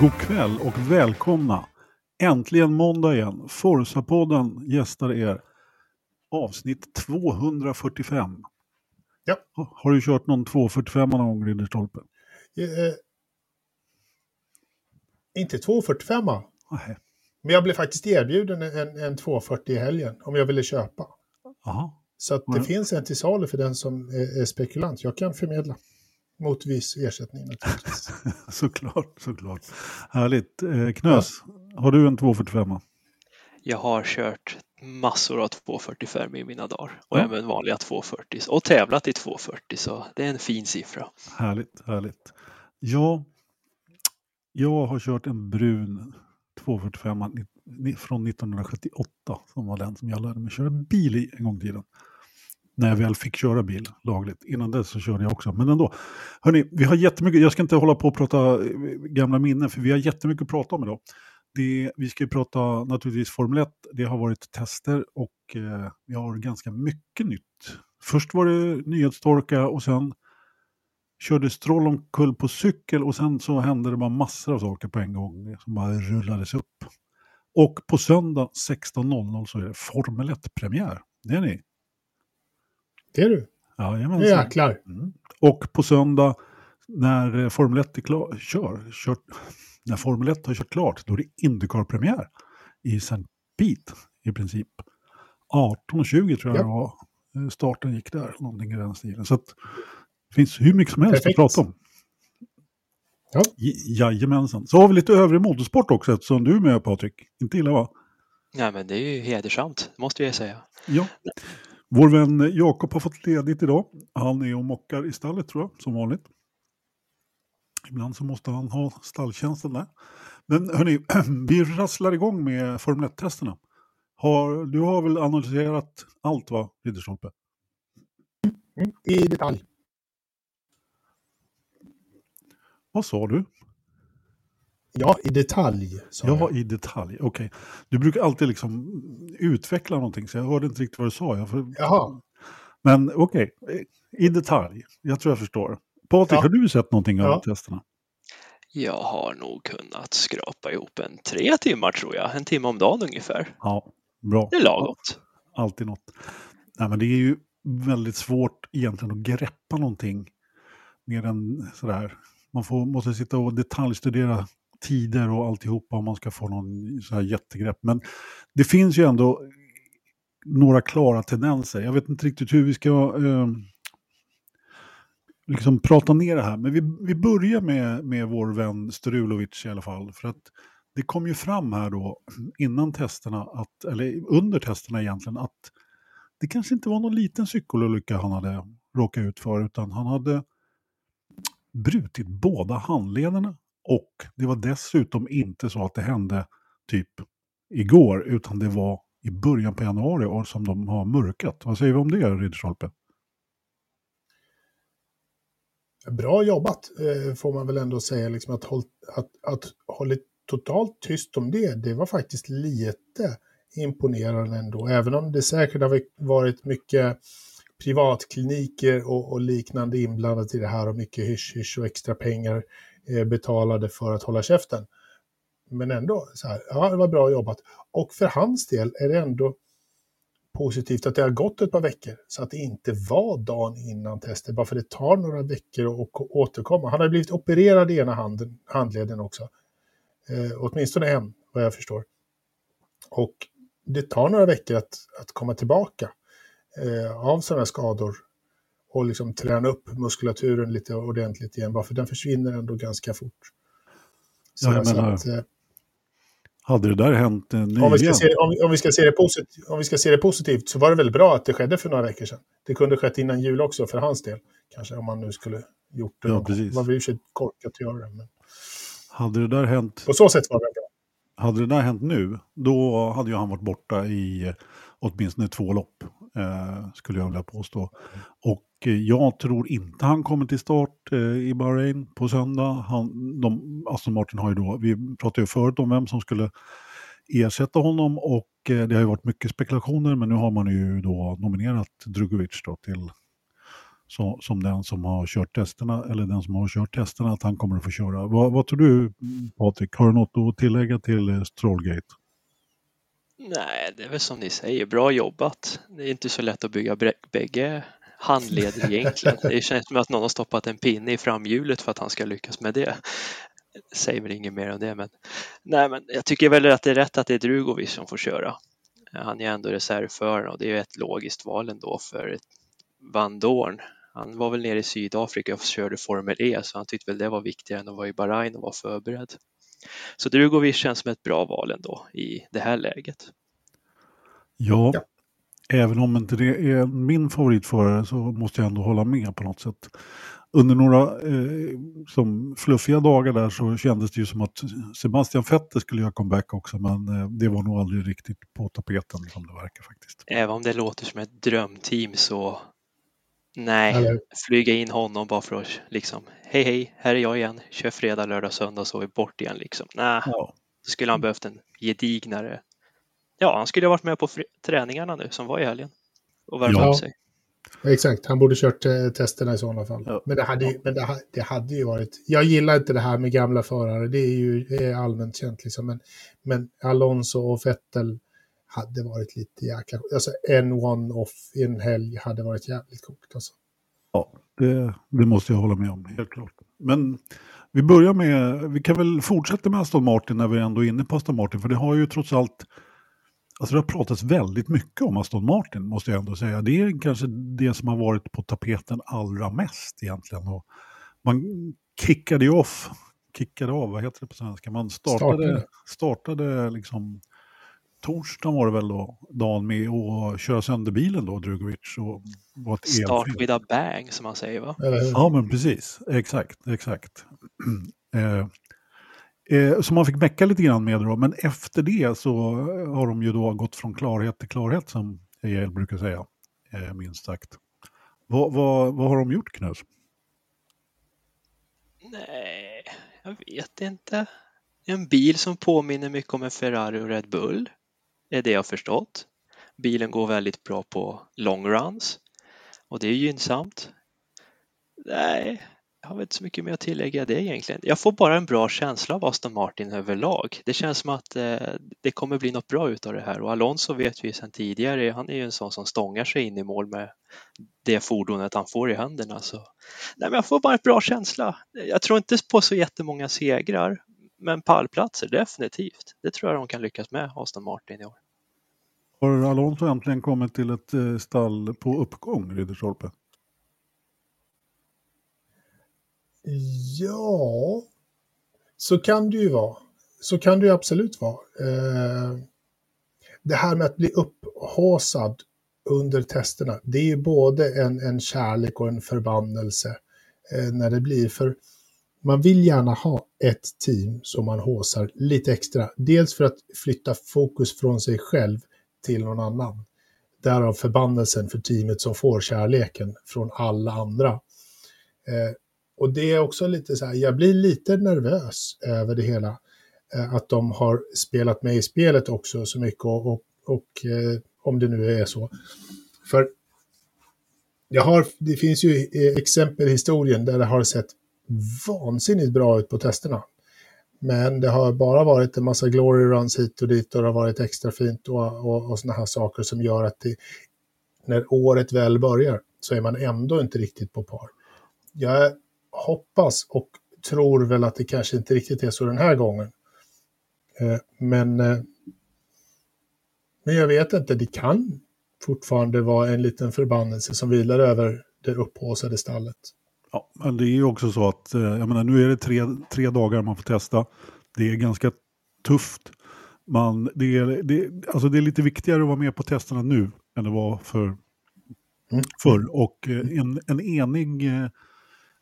God kväll och välkomna! Äntligen måndag igen. Forsa-podden gästar er. Avsnitt 245. Ja. Har du kört någon 245 någon gång, Ridderstolpe? Eh, inte 245 Nej. men jag blev faktiskt erbjuden en, en 240 i helgen om jag ville köpa. Jaha. Så det finns en till salu för den som är, är spekulant. Jag kan förmedla mot viss ersättning naturligtvis. Såklart, såklart. Härligt. Eh, Knös, har du en 245? Jag har kört massor av 245 i mina dagar och Ja. även vanliga 240 och tävlat i 240 så det är en fin siffra. Härligt, härligt. Ja, jag har kört en brun 245 ni- ni- från 1978 som var den som jag lärde mig köra bil i en gång i tiden. När jag väl fick köra bil lagligt. Innan dess så körde jag också, men ändå. Hörni, vi har jättemycket, jag ska inte hålla på och prata eh, gamla minnen, för vi har jättemycket att prata om idag. Det, vi ska ju prata naturligtvis Formel 1, det har varit tester och eh, vi har ganska mycket nytt. Först var det nyhetstorka och sen körde Stroll omkull på cykel och sen så hände det bara massor av saker på en gång som bara rullades upp. Och på söndag 16.00 så är det Formel 1-premiär. Det är ni? Det är du. Jajamensan. Jäklar. Mm. Och på söndag när eh, Formel 1 är klar, kör, kört, när Formel 1 har kört klart, då är det Indycar-premiär i St. Pete i princip. 18.20 tror jag Ja. det var eh, starten gick där, någonting i den stilen. Så att det finns hur mycket som helst Perfekt. att prata om. Ja. Jajamensan. Så har vi lite övrig motorsport också eftersom du är med Patrik. Inte illa va? Nej men det är ju hedersamt, måste jag säga. Ja. Vår vän Jakob har fått ledigt idag. Han är och mockar i stallet tror jag, som vanligt. Ibland så måste han ha stalltjänsten där. Men hörni, vi rasslar igång med Formel 1-testerna. Har, du har väl analyserat allt va, Ridderstolpe? Mm. I detalj. Vad sa du? Ja, i detalj. Sa Ja, jag. i detalj. Okej. Du brukar alltid liksom utveckla någonting, så jag hörde inte riktigt vad du sa. Jag får... Jaha. Men okej, i detalj. Jag tror jag förstår. Patrik, Ja. har du sett någonting av Ja. testerna? Jag har nog kunnat skrapa ihop en tre timmar tror jag, en timme om dagen ungefär. Ja, bra. Det är lagott. Alltid något. Nej, men det är ju väldigt svårt egentligen att greppa någonting mer än sådär. Man får, måste sitta och detaljstudera tider och alltihopa om man ska få någon så här jättegrepp. Men det finns ju ändå några klara tendenser. Jag vet inte riktigt hur vi ska eh, liksom prata ner det här. Men vi, vi börjar med, med vår vän Strulovic i alla fall. För att det kom ju fram här då innan testerna, att, eller under testerna egentligen, att det kanske inte var någon liten cykelolycka han hade råkat ut för, utan han hade brutit båda handlederna och det var dessutom inte så att det hände typ igår, utan det var i början på januari och som de har mörkat. Vad säger vi om det, Ridderstolpe? Bra jobbat, eh, får man väl ändå säga. Liksom att, håll, att, att hålla totalt tyst om det, det var faktiskt lite imponerande ändå. Även om det säkert har varit mycket privatkliniker och, och liknande inblandat i det här och mycket hysch-hysch och extra pengar eh, Eh, betalade för att hålla käften. Men ändå, så här, ja, det var bra jobbat. Och för hans del är det ändå positivt att det har gått ett par veckor så att det inte var dagen innan testet, bara för det tar några veckor att återkomma. Han har blivit opererad i ena handen, handleden också. Eh, åtminstone en, vad jag förstår. Och det tar några veckor att, att komma tillbaka eh, av sådana skador och liksom träna upp muskulaturen lite ordentligt igen, bara för den försvinner ändå ganska fort. Så, Ja, menar, att, eh, Hade det där hänt eh, nyligen? om, vi ska se, om, om, vi ska se det positivt, om vi ska se det positivt så var det väl bra att det skedde för några veckor sedan. Det kunde skett innan jul också för hans del. Kanske om man nu skulle gjort det. Ja, precis. Var väl i och för sig korkat att göra det. Men Hade det där hänt på så sätt var det bra. Hade det där hänt nu, då hade ju han varit borta i eh, åtminstone två lopp, eh, skulle jag vilja påstå. Och eh, Eh, jag tror inte han kommer till start eh, i Bahrain på söndag. Han, de, Aston Martin har ju då, vi pratade ju förut om vem som skulle ersätta honom och eh, det har ju varit mycket spekulationer men nu har man ju då nominerat Drugovic då till som, som den som har kört testerna, eller den som har kört testerna, att han kommer att få köra. Vad, vad tror du Patrik, har du något att tillägga till eh, Strollgate? Nej, det är väl som ni säger, bra jobbat. Det är inte så lätt att bygga bägge handleder egentligen. Det känns som att någon har stoppat en pinne i framhjulet för att han ska lyckas med det. Säger väl inget mer om det, men nej, men jag tycker väl att det är rätt att det är Drugovic som får köra. Han är ändå reservförare och det är ett logiskt val ändå för Van Dorn. Han var väl nere i Sydafrika och körde Formel E så han tyckte väl det var viktigare än att vara i Bahrain och vara förberedd. Så Drugovic känns som ett bra val ändå i det här läget. Ja, ja. Även om inte det är min favoritförare så måste jag ändå hålla med på något sätt. Under några eh, som fluffiga dagar där så kändes det ju som att Sebastian Vettel skulle göra comeback också men eh, det var nog aldrig riktigt på tapeten som det verkar faktiskt. Även om det låter som ett drömteam så Nej, Eller? flyga in honom bara för att liksom, hej hej, här är jag igen, kör fredag, lördag, söndag så är vi bort igen liksom. Nej, ja. då skulle han behövt en gedignare, ja han skulle ha varit med på träningarna nu som var i helgen och värma ja. upp sig. Exakt, han borde kört eh, testerna i sådana fall. Ja. Men, det hade, ju, men det, det, hade ju varit... Jag gillar inte det här med gamla förare, det är ju det är allmänt känt. Liksom. Men, men Alonso och Vettel hade varit lite jäkla... Alltså en one-off i en helg hade varit jävligt coolt. Alltså. Ja, det, det, måste jag hålla med om, helt klart. Men vi börjar med... Vi kan väl fortsätta med Aston Martin när vi ändå är inne på Aston Martin, för det har ju trots allt Alltså det har pratats väldigt mycket om Aston Martin måste jag ändå säga. Det är kanske det som har varit på tapeten allra mest egentligen. Och man kickade ju off, kickade av, vad heter det på svenska? Man startade, startade liksom torsdagen var det väl då, dagen med att köra sönder bilen då, Drugovic. Och var ett Start elfel. with a bang som man säger va? Ja men precis, exakt, exakt. eh, Eh, som man fick mecka lite grann med då. Men efter det så eh, har de ju då gått från klarhet till klarhet som EL brukar säga. Eh, minst sagt. Vad, vad, vad har de gjort Knös? Nej, jag vet inte. En bil som påminner mycket om en Ferrari och Red Bull. Är det jag förstått. Bilen går väldigt bra på long runs och det är gynnsamt. Nej, jag har inte så mycket mer att tillägga det egentligen. Jag får bara en bra känsla av Aston Martin överlag. Det känns som att eh, det kommer bli något bra utav det här och Alonso vet vi sedan tidigare, han är ju en sån som stångar sig in i mål med det fordonet han får i händerna. Så, alltså. nej, men jag får bara en bra känsla. Jag tror inte på så jättemånga segrar, men pallplatser definitivt. Det tror jag de kan lyckas med, Aston Martin i år. Har Alonso äntligen kommit till ett eh, stall på uppgång, Ridderstolpe? Ja, så kan det ju vara. Så kan det ju absolut vara. Eh, det här med att bli upphasad under testerna, det är ju både en, en kärlek och en förbannelse eh, när det blir. För man vill gärna ha ett team som man håsar lite extra. Dels för att flytta fokus från sig själv till någon annan. Därav förbannelsen för teamet som får kärleken från alla andra. Eh, och det är också lite så här, jag blir lite nervös över det hela. Eh, att de har spelat med i spelet också så mycket och, och, och eh, om det nu är så. För jag har, det finns ju eh, exempel i historien där det har sett vansinnigt bra ut på testerna. Men det har bara varit en massa glory runs hit och dit och det har varit extra fint och, och, och sådana här saker som gör att det, när året väl börjar så är man ändå inte riktigt på par. Jag hoppas och tror väl att det kanske inte riktigt är så den här gången. Eh, men, eh, men jag vet inte, det kan fortfarande vara en liten förbannelse som vilar över det upphåsade stallet. Ja, men det är ju också så att, eh, jag menar, nu är det tre, tre dagar man får testa. Det är ganska tufft. Man, det, är, det, alltså det är lite viktigare att vara med på testerna nu än det var för, mm. förr. Och en, en enig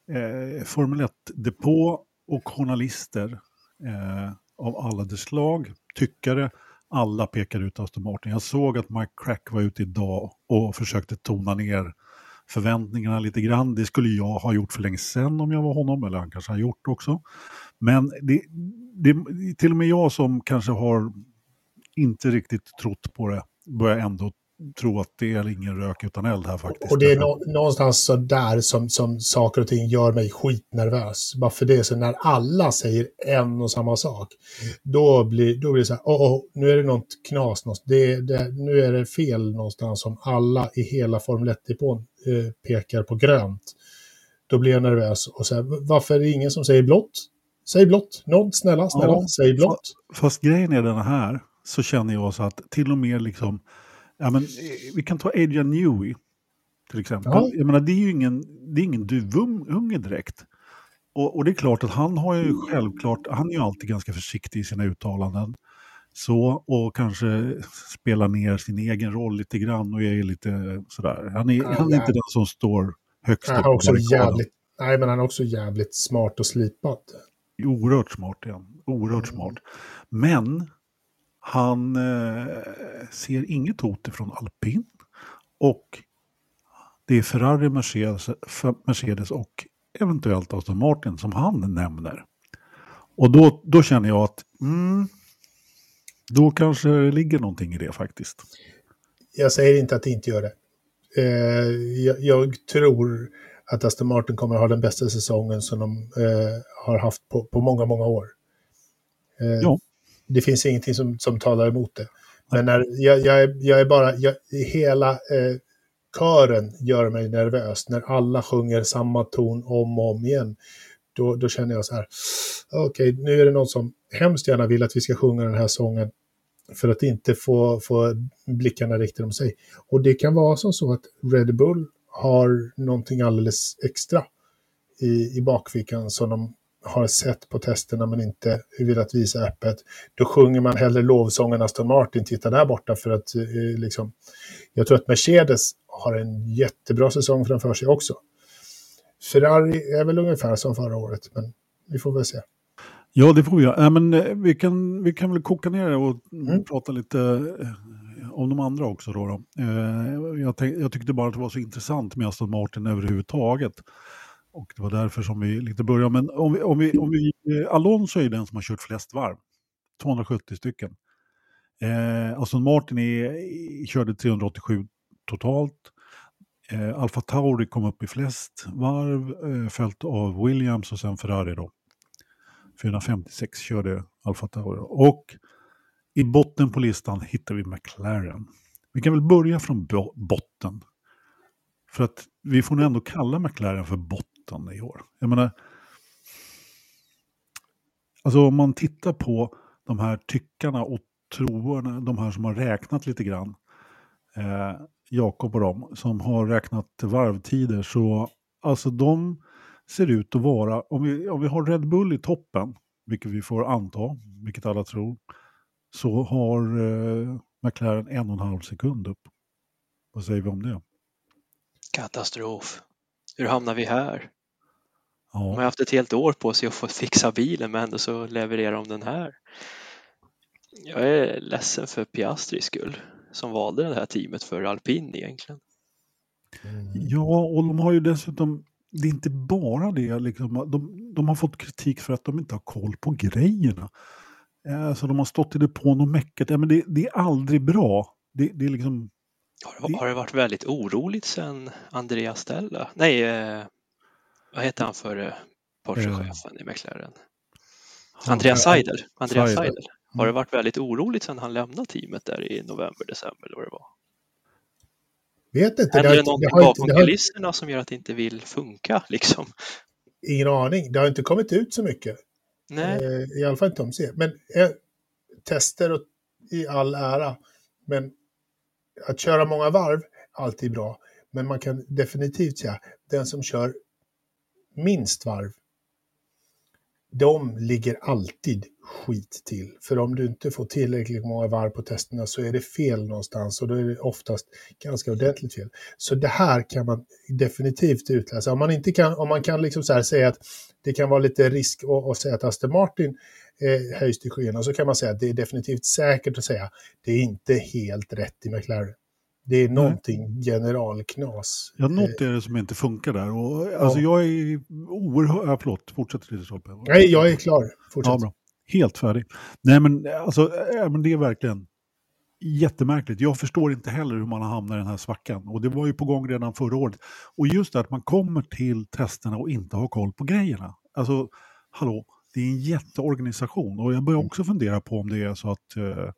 eh, Formel 1-depå och journalister eh, av alla dess slag, tyckare, alla pekar ut Aston Martin. Jag såg att Mike Crack var ute idag och försökte tona ner förväntningarna lite grann. Det skulle jag ha gjort för länge sedan om jag var honom, eller han kanske har gjort det också. Men det, det, till och med jag som kanske har inte riktigt trott på det börjar ändå tro att det är ingen rök utan eld här faktiskt. Och det är nå någonstans så där som, som saker och ting gör mig skitnervös. Bara för det, så när alla säger en och samma sak, då blir, då blir det så här, oh, oh, nu är det något knas, det, det, nu är det fel någonstans som alla i hela Formel 1-depån eh, pekar på grönt. Då blir jag nervös och så här, varför är det ingen som säger blått? Säg blått, någon snälla, snälla, ja, säg blått. Fast grejen är den här, så känner jag så att till och med liksom, ja men eh, vi kan ta Adrian Newey till exempel. Ja. Jag menar, det är ju ingen, det är ingen duvunge direkt. Och, och, det är klart att han har ju självklart, han är ju alltid ganska försiktig i sina uttalanden. Så, och kanske spelar ner sin egen roll lite grann och är lite sådär. Han är, ja, han är inte den som står högst upp på jävligt, Nej, men han är också jävligt smart och slipad. Oerhört smart han. Oerhört mm. smart. Men han eh, ser inget hot ifrån alpin. Och det är Ferrari, Mercedes, Mercedes och eventuellt Aston Martin som han nämner. Och då, då känner jag att mm, då kanske det ligger någonting i det faktiskt. Jag säger inte att det inte gör det. Eh, jag, jag, tror att Aston Martin kommer att ha den bästa säsongen som de eh, har haft på, på många, många år. Eh, ja det finns ingenting som, som talar emot det. Men när, jag, jag, jag är bara, jag, hela eh, kören gör mig nervös. När alla sjunger samma ton om och om igen. Då, då känner jag så här, okej, okay, nu är det någon som hemskt gärna vill att vi ska sjunga den här sången för att inte få, få blickarna riktade om sig. Och det kan vara som så att Red Bull har någonting alldeles extra i, i bakfickan som de har sett på testerna men inte velat visa öppet. Då sjunger man hellre lovsången Aston Martin, titta där borta för att eh, liksom, jag tror att Mercedes har en jättebra säsong framför sig också. Ferrari är väl ungefär som förra året, men vi får väl se. Ja, det får vi göra. Äh, men, eh, vi, kan, vi kan väl koka ner det och mm. prata lite eh, om de andra också. Då, då. Eh, jag, jag tyckte bara att det var så intressant med Aston Martin överhuvudtaget. Och det var därför som vi lite började. Men om vi, om vi, om vi, eh, Alonso är den som har kört flest varv. 270 stycken. Eh, Aston Martin är, körde 387 totalt. Eh, Alfa Tauri kom upp i flest varv, eh, följt av Williams och sen Ferrari då. 456 körde Alfa Tauri. Och i botten på listan hittar vi McLaren. Vi kan väl börja från botten. För att vi får nog ändå kalla McLaren för botten 17 i år. Jag menar, alltså om man tittar på de här tyckarna och troarna, de här som har räknat lite grann, eh, Jakob och dem, som har räknat varvtider, så alltså de ser ut att vara, om vi, om vi har Red Bull i toppen, vilket vi får anta, vilket alla tror, så har eh, McLaren en och en halv sekund upp. Vad säger vi om det? Katastrof. Hur hamnar vi här? Ja. De har haft ett helt år på sig att få fixa bilen men ändå så levererar de den här. Jag är ledsen för Piastris skull som valde det här teamet för alpin egentligen. Mm. Ja, och de har ju dessutom, det är inte bara det, liksom, de, de har fått kritik för att de inte har koll på grejerna. Alltså de har stått i depån och meckat, ja, men det, det är aldrig bra. Det, det är liksom... Har det, har det varit väldigt oroligt sedan Andreas Stella? Nej, eh, vad heter han för eh, Porsche-chefen i McLaren? Andreas Seidel. Andreas Seidel. Har det mm. varit väldigt oroligt sedan han lämnade teamet där i november, december eller vad det var? Vet inte. Är det, det någonting bakom kulisserna som gör att det inte vill funka liksom? Ingen aning. Det har inte kommit ut så mycket. Nej. Eh, I alla fall inte om se. Men eh, tester och, i all ära. Men att köra många varv, alltid bra. Men man kan definitivt säga, den som kör minst varv, de ligger alltid skit till. För om du inte får tillräckligt många varv på testerna så är det fel någonstans och då är det oftast ganska ordentligt fel. Så det här kan man definitivt utläsa. Om man, inte kan, om man kan liksom så säga att det kan vara lite risk att, att säga att Aston Martin eh, höjs till skyarna så kan man säga att det är definitivt säkert att säga att det är inte helt rätt i McLaren. Det är någonting mm. generalknas. Ja, något är det som inte funkar där. Och, alltså, jag är oerhört... Ja, förlåt, fortsätt lite Stolpe. Nej, jag är klar. Fortsätt. Ja, bra. Helt färdig. Nej, men, alltså, ja, men det är verkligen... jättemärkligt. Jag förstår inte heller hur man har hamnat i den här svackan. Och det var ju på gång redan förra året. Och just det att man kommer till testerna och inte har koll på grejerna. Alltså, hallå, det är en jätteorganisation. Och jag börjar också fundera på om det är så att eh,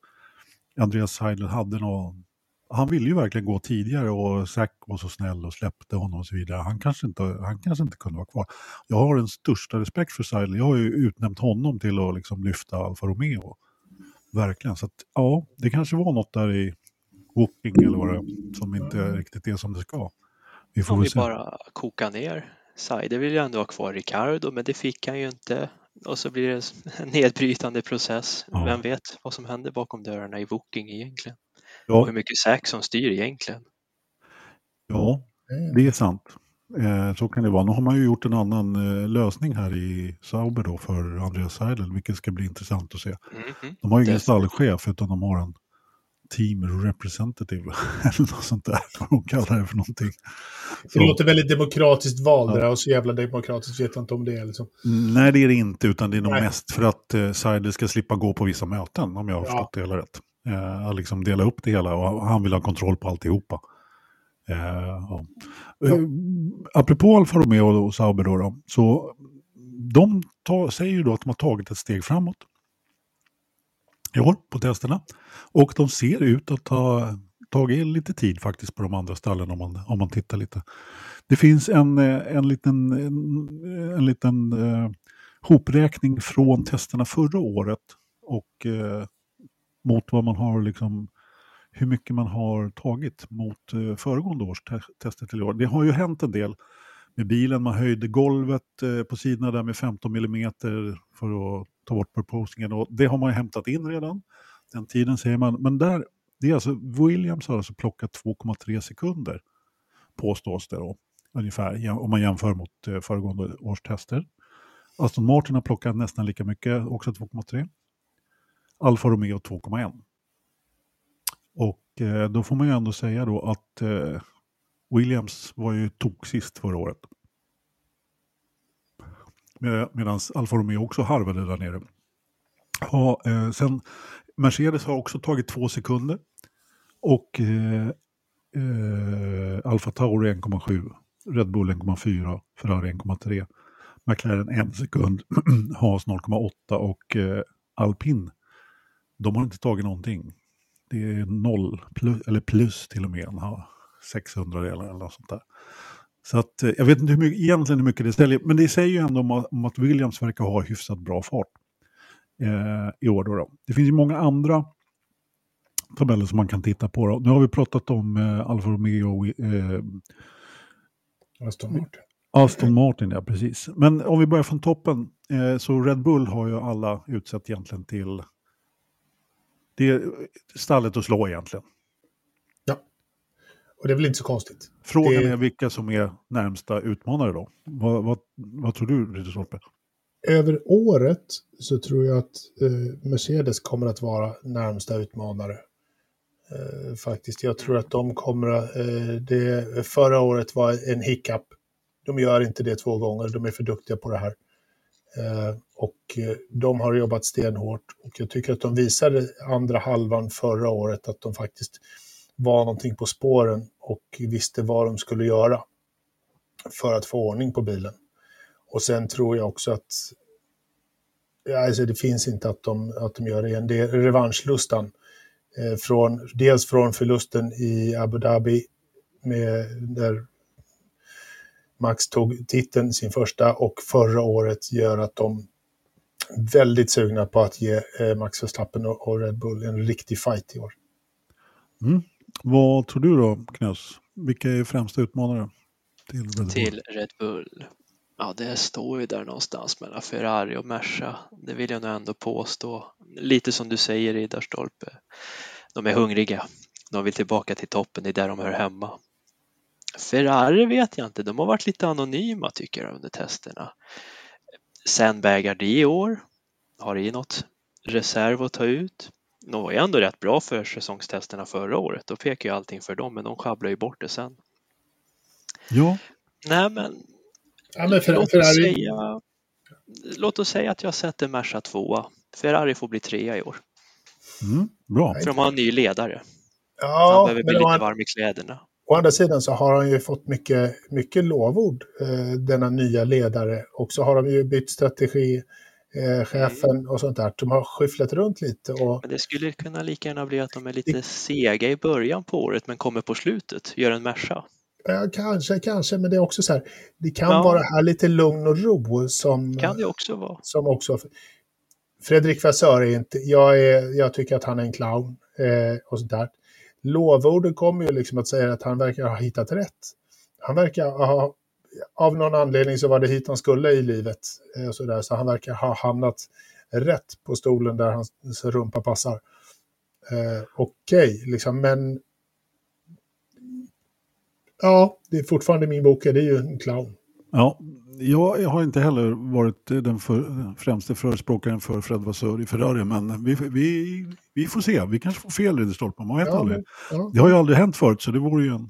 Andreas Seidel hade någon... Han ville ju verkligen gå tidigare och Zack var så snäll och släppte honom och så vidare. Han kanske inte, han kanske inte kunde vara kvar. Jag har den största respekt för Seidel. Jag har ju utnämnt honom till att liksom lyfta Alfa Romeo. Verkligen. Så att, ja, det kanske var något där i Woking eller vad det är, som inte riktigt är som det ska. Vi får Om vi se. bara kokar ner. Seider vill ju ändå ha kvar Ricardo, men det fick han ju inte. Och så blir det en nedbrytande process. Ja. Vem vet vad som händer bakom dörrarna i Woking egentligen? Ja. Hur mycket Sax som styr egentligen? Ja, det är sant. Eh, så kan det vara. Nu har man ju gjort en annan eh, lösning här i Sauber då för Andreas Seidel, vilket ska bli intressant att se. Mm -hmm. De har ju ingen stallchef utan de har en team representative eller något sånt där, vad de kallar det för någonting. Så. Det låter väldigt demokratiskt val ja. och så jävla demokratiskt vet jag inte om det är. Liksom. Nej, det är det inte, utan det är nog Nej. mest för att eh, Seidel ska slippa gå på vissa möten, om jag har ja. förstått det hela rätt. Eh, att liksom dela upp det hela och han vill ha kontroll på alltihopa. Eh, ja. Ja. Eh, apropå Alfa Romeo och Sauber då, då så de tar, säger ju då att de har tagit ett steg framåt i år på testerna. Och de ser ut att ha tagit lite tid faktiskt på de andra stallen om man, om man tittar lite. Det finns en, eh, en liten, en, en liten eh, hopräkning från testerna förra året och eh, mot vad man har liksom hur mycket man har tagit mot eh, föregående års te tester till år. Det har ju hänt en del med bilen. Man höjde golvet eh, på sidorna där med 15 mm för att ta bort proposingen och det har man ju hämtat in redan. Den tiden säger man. Men där, det är alltså, Williams har alltså plockat 2,3 sekunder påstås det då. Ungefär om man jämför mot eh, föregående års tester. Aston Martin har plockat nästan lika mycket, också 2,3. Alfa Romeo 2,1. Och eh, då får man ju ändå säga då att eh, Williams var ju tok sist förra året. Med, Medan Alfa Romeo också harvade där nere. Ja, eh, sen Mercedes har också tagit två sekunder. Och eh, eh, Alfa Tauri 1,7, Red Bull 1,4, Ferrari 1,3. McLaren 1 sekund, Haas 0,8 och eh, Alpin, de har inte tagit någonting. Det är noll, plus, eller plus till och med, 600 delar eller något sånt där. Så att, eh, jag vet inte hur mycket, egentligen hur mycket det ställer, men det säger ju ändå om, om att Williams verkar ha hyfsat bra fart eh, i år. Då, då Det finns ju många andra tabeller som man kan titta på. Då. Nu har vi pratat om eh, Alfa Romeo eh, Aston Martin. Aston Martin, ja precis. Men om vi börjar från toppen, eh, så Red Bull har ju alla utsett egentligen till det är stallet att slå egentligen. Ja, och det är väl inte så konstigt. Frågan det... är vilka som är närmsta utmanare då. Vad, vad, vad tror du, Ridderstolpe? Över året så tror jag att eh, Mercedes kommer att vara närmsta utmanare. Eh, faktiskt, jag tror att de kommer att... Eh, det, förra året var en hiccup. De gör inte det två gånger, de är för duktiga på det här. Eh, och eh, de har jobbat stenhårt och jag tycker att de visade andra halvan förra året att de faktiskt var någonting på spåren och visste vad de skulle göra för att få ordning på bilen. Och sen tror jag också att alltså det finns inte att de, att de gör det igen. Det är revanschlustan. Eh, från, dels från förlusten i Abu Dhabi med, där Max tog titeln, sin första, och förra året gör att de är väldigt sugna på att ge eh, Max Verstappen och Red Bull en riktig fight i år. Mm. Vad tror du då, Knös? Vilka är främsta utmanare till Red Bull? Till Red Bull? Ja, det står ju där någonstans mellan Ferrari och Merca. Det vill jag nog ändå påstå. Lite som du säger, Riddarstolpe. De är hungriga. De vill tillbaka till toppen, det är där de hör hemma. Ferrari vet jag inte, de har varit lite anonyma tycker jag under testerna. Sandbagar det i år, har i något reserv att ta ut. De var ju ändå rätt bra för säsongstesterna förra året, då pekar ju allting för dem, men de sjabblar ju bort det sen. Ja. Nej men, ja, men för, låt, Ferrari... oss säga, låt oss säga att jag sätter Merca tvåa. Ferrari får bli trea i år. Mm, bra. För de har en ny ledare. Han Ja, behöver bli lite an- varm i kläderna. Å andra sidan så har han ju fått mycket, mycket lovord, eh, denna nya ledare. Och så har de ju bytt strategi, eh, chefen och sånt där. De har skyfflat runt lite och Men det skulle kunna lika gärna bli att de är lite sega i början på året men kommer på slutet, gör en Merca. Ja, kanske, kanske, men det är också så här, det kan Ja. vara här lite lugn och ro som, Kan det också vara. som också... Fredrik Vassör är inte, jag, är, jag tycker att han är en clown eh, och sånt där. Lovorden kommer ju liksom att säga att han verkar ha hittat rätt. Han verkar ha, av någon anledning så var det hit han skulle i livet. Eh, och så, där, så han verkar ha hamnat rätt på stolen där hans rumpa passar. Eh, Okej, liksom, men Ja, det är fortfarande min bok, det är ju en clown. Ja, jag har inte heller varit den för, främste förespråkaren för Fred Vassör i Ferrari, men vi, vi, vi får se. Vi kanske får fel Ridderstolpe, man vet Ja, aldrig. ja. Det har ju aldrig hänt förut, så det vore ju, en,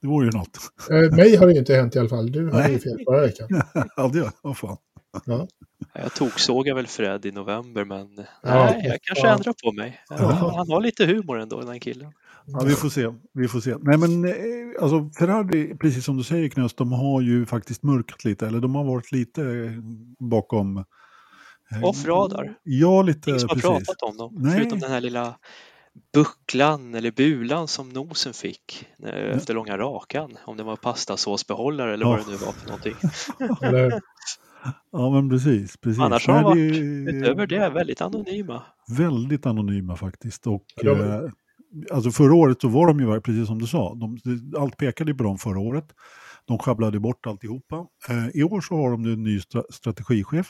det vore ju något. Eh, mig har det ju inte hänt i alla fall. Du hade ju fel förra veckan. ja, det, vad fan. Jag toksågar väl Fred i november men Ja, nej, jag kanske ja. ändrar på mig. Ja. Han har lite humor ändå den killen. Ja, vi får se. Vi får se. Nej, men eh, alltså Ferrari, precis som du säger Knös, de har ju faktiskt mörkat lite, eller de har varit lite eh, bakom... eh, Off-radar. Ja, lite Ingen som har precis. pratat om dem. Nej. Förutom den här lilla bucklan eller bulan som nosen fick när, efter långa rakan. Om det var pastasåsbehållare eller Ja. vad det nu var för någonting. Eller, Ja, men precis. precis. Annars har de Nej, det är Utöver det väldigt anonyma. Väldigt anonyma faktiskt. Och, Ja, de- eh, alltså förra året så var de ju, precis som du sa, de, allt pekade på dem förra året. De sjabblade bort alltihopa. Eh, I år så har de nu en ny stra- strategichef.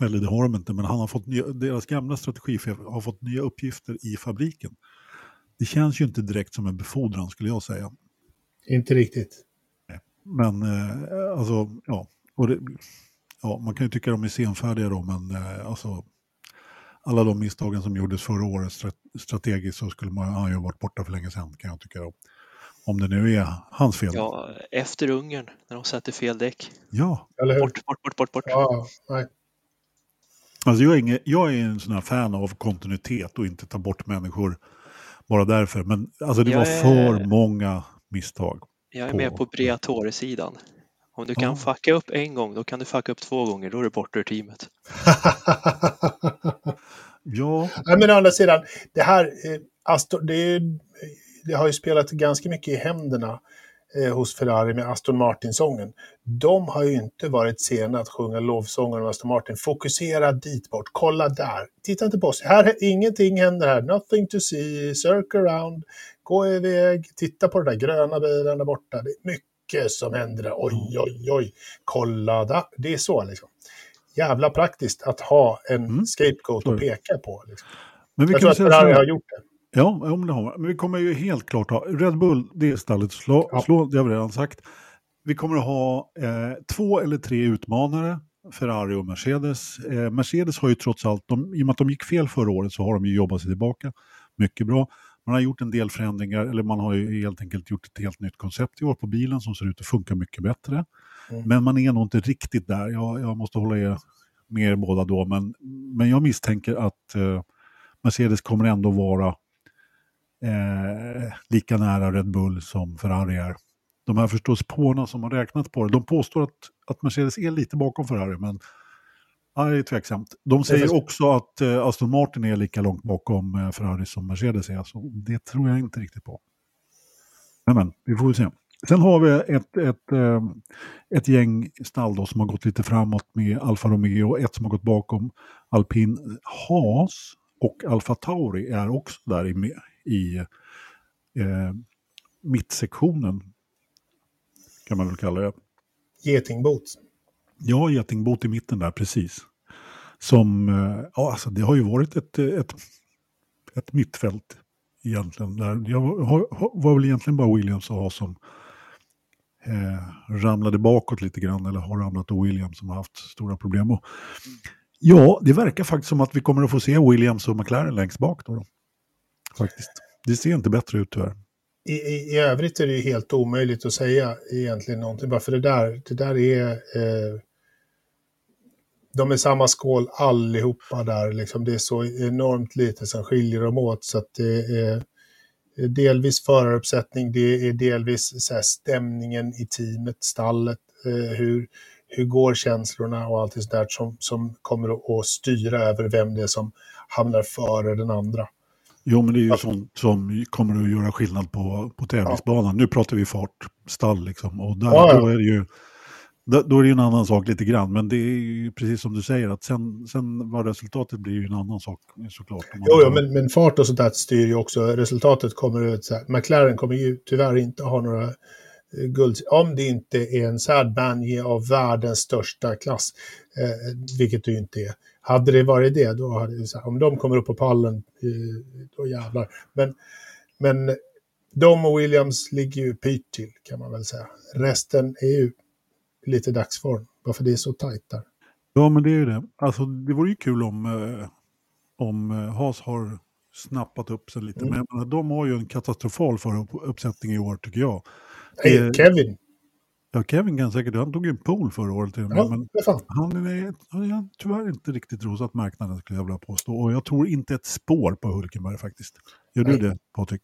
Eller det har de inte, men han har fått nya, deras gamla strategichef har fått nya uppgifter i fabriken. Det känns ju inte direkt som en befordran skulle jag säga. inte riktigt. Men eh, alltså, ja. Det, ja. Man kan ju tycka de är senfärdiga då, men eh, alltså, alla de misstagen som gjordes förra året stra- strategiskt så skulle man han ju varit borta för länge sedan kan jag tycka. Då. Om det nu är hans fel. Ja, efter Ungern när de sätter fel däck. ja. Eller hur? Bort, bort, bort, bort, bort. Ja, nej. Alltså jag, är ingen, jag är en sån här fan av kontinuitet och inte ta bort människor bara därför. Men alltså det Jag var är- för många misstag. Jag är på- med på Briatore-sidan. Om du kan Ja. fucka upp en gång, då kan du fucka upp två gånger. Då är du borta ur teamet. Ja, Nej, men å andra sidan, det här, eh, Aston, det, är, det har ju spelat ganska mycket i händerna eh, hos Ferrari med Aston Martin-sången. De har ju inte varit sena att sjunga lovsånger om Aston Martin. Fokusera dit bort, kolla där. Titta inte på oss. Här, ingenting händer här. Nothing to see, circle around, gå iväg, titta på den där gröna bilen där borta. Det är mycket som händer. Oj, oj, oj. Kolla där. Det är så liksom. Jävla praktiskt att ha en Mm. scapegoat att peka på. Liksom. men vi Jag kan tror att Ferrari har gjort det. Ja, men det har man. Men vi kommer ju helt klart ha, Red Bull, det är stallet slå, Ja. slå, det har vi redan sagt. Vi kommer att ha eh, två eller tre utmanare, Ferrari och Mercedes. Eh, Mercedes har ju trots allt, de, i och med att de gick fel förra året så har de ju jobbat sig tillbaka mycket bra. Man har gjort en del förändringar, eller man har ju helt enkelt gjort ett helt nytt koncept i år på bilen som ser ut att funka mycket bättre. Mm. Men man är nog inte riktigt där, jag, jag måste hålla er med er båda då, men, men jag misstänker att eh, Mercedes kommer ändå vara eh, lika nära Red Bull som Ferrari är. De här förståsigpåarna som har räknat på det, de påstår att, att Mercedes är lite bakom Ferrari, men ja, det är tveksamt. De säger också att eh, Aston Martin är lika långt bakom eh, Ferrari som Mercedes är, så det tror jag inte riktigt på. Men, men vi får väl se. Sen har vi ett, ett, eh, ett gäng stall då som har gått lite framåt med Alfa Romeo, ett som har gått bakom Alpin Haas och Alfa Tauri är också där i, i eh, mittsektionen. Kan man väl kalla det. Getingbot. Ja, getingbot i mitten där, precis. Som, eh, ja alltså det har ju varit ett, ett, ett mittfält egentligen. Där jag var, var väl egentligen bara Williams och ha som eh, ramlade bakåt lite grann, eller har ramlat och Williams som har haft stora problem. Och, ja, det verkar faktiskt som att vi kommer att få se Williams och McLaren längst bak då. då. Faktiskt. Det ser inte bättre ut tyvärr. I, i, I övrigt är det ju helt omöjligt att säga egentligen någonting, bara för det där, det där är... Eh, de är samma skål allihopa där. Liksom. Det är så enormt lite som skiljer dem åt. Så att det är delvis föraruppsättning, det är delvis så här, stämningen i teamet, stallet, eh, hur, hur går känslorna och allt det där som, som kommer att styra över vem det är som hamnar före den andra. Jo, men det är ju alltså, sånt som kommer att göra skillnad på, på tävlingsbanan. Ja. Nu pratar vi fart, stall liksom. Och där, ja, ja. då är det ju då är det ju en annan sak lite grann, men det är ju precis som du säger att sen, sen vad resultatet blir ju en annan sak såklart. Jo, jo men, men fart och sånt där styr ju också resultatet. kommer ut så här. McLaren kommer ju tyvärr inte ha några eh, guld, om det inte är en Sad Banji av världens största klass, eh, vilket det ju inte är. Hade det varit det, då hade det, så här, om de kommer upp på pallen, eh, då jävlar. Men, men de och Williams ligger ju pyrt till, kan man väl säga. Resten är ju lite dagsform. Varför det är så tajt där. Ja, men det är ju det. Alltså, det vore ju kul om, eh, om eh, Haas har snappat upp sig lite. Mm. Men de har ju en katastrofal föruppsättning i år tycker jag. Hey, eh, Kevin. Ja, Kevin kan säkert, han tog ju en pool förra året till ja, men han är, han är tyvärr inte riktigt rosat marknaden skulle jag vilja påstå. Och jag tror inte ett spår på Hulkenberg faktiskt. Gör Nej. du det Patrik?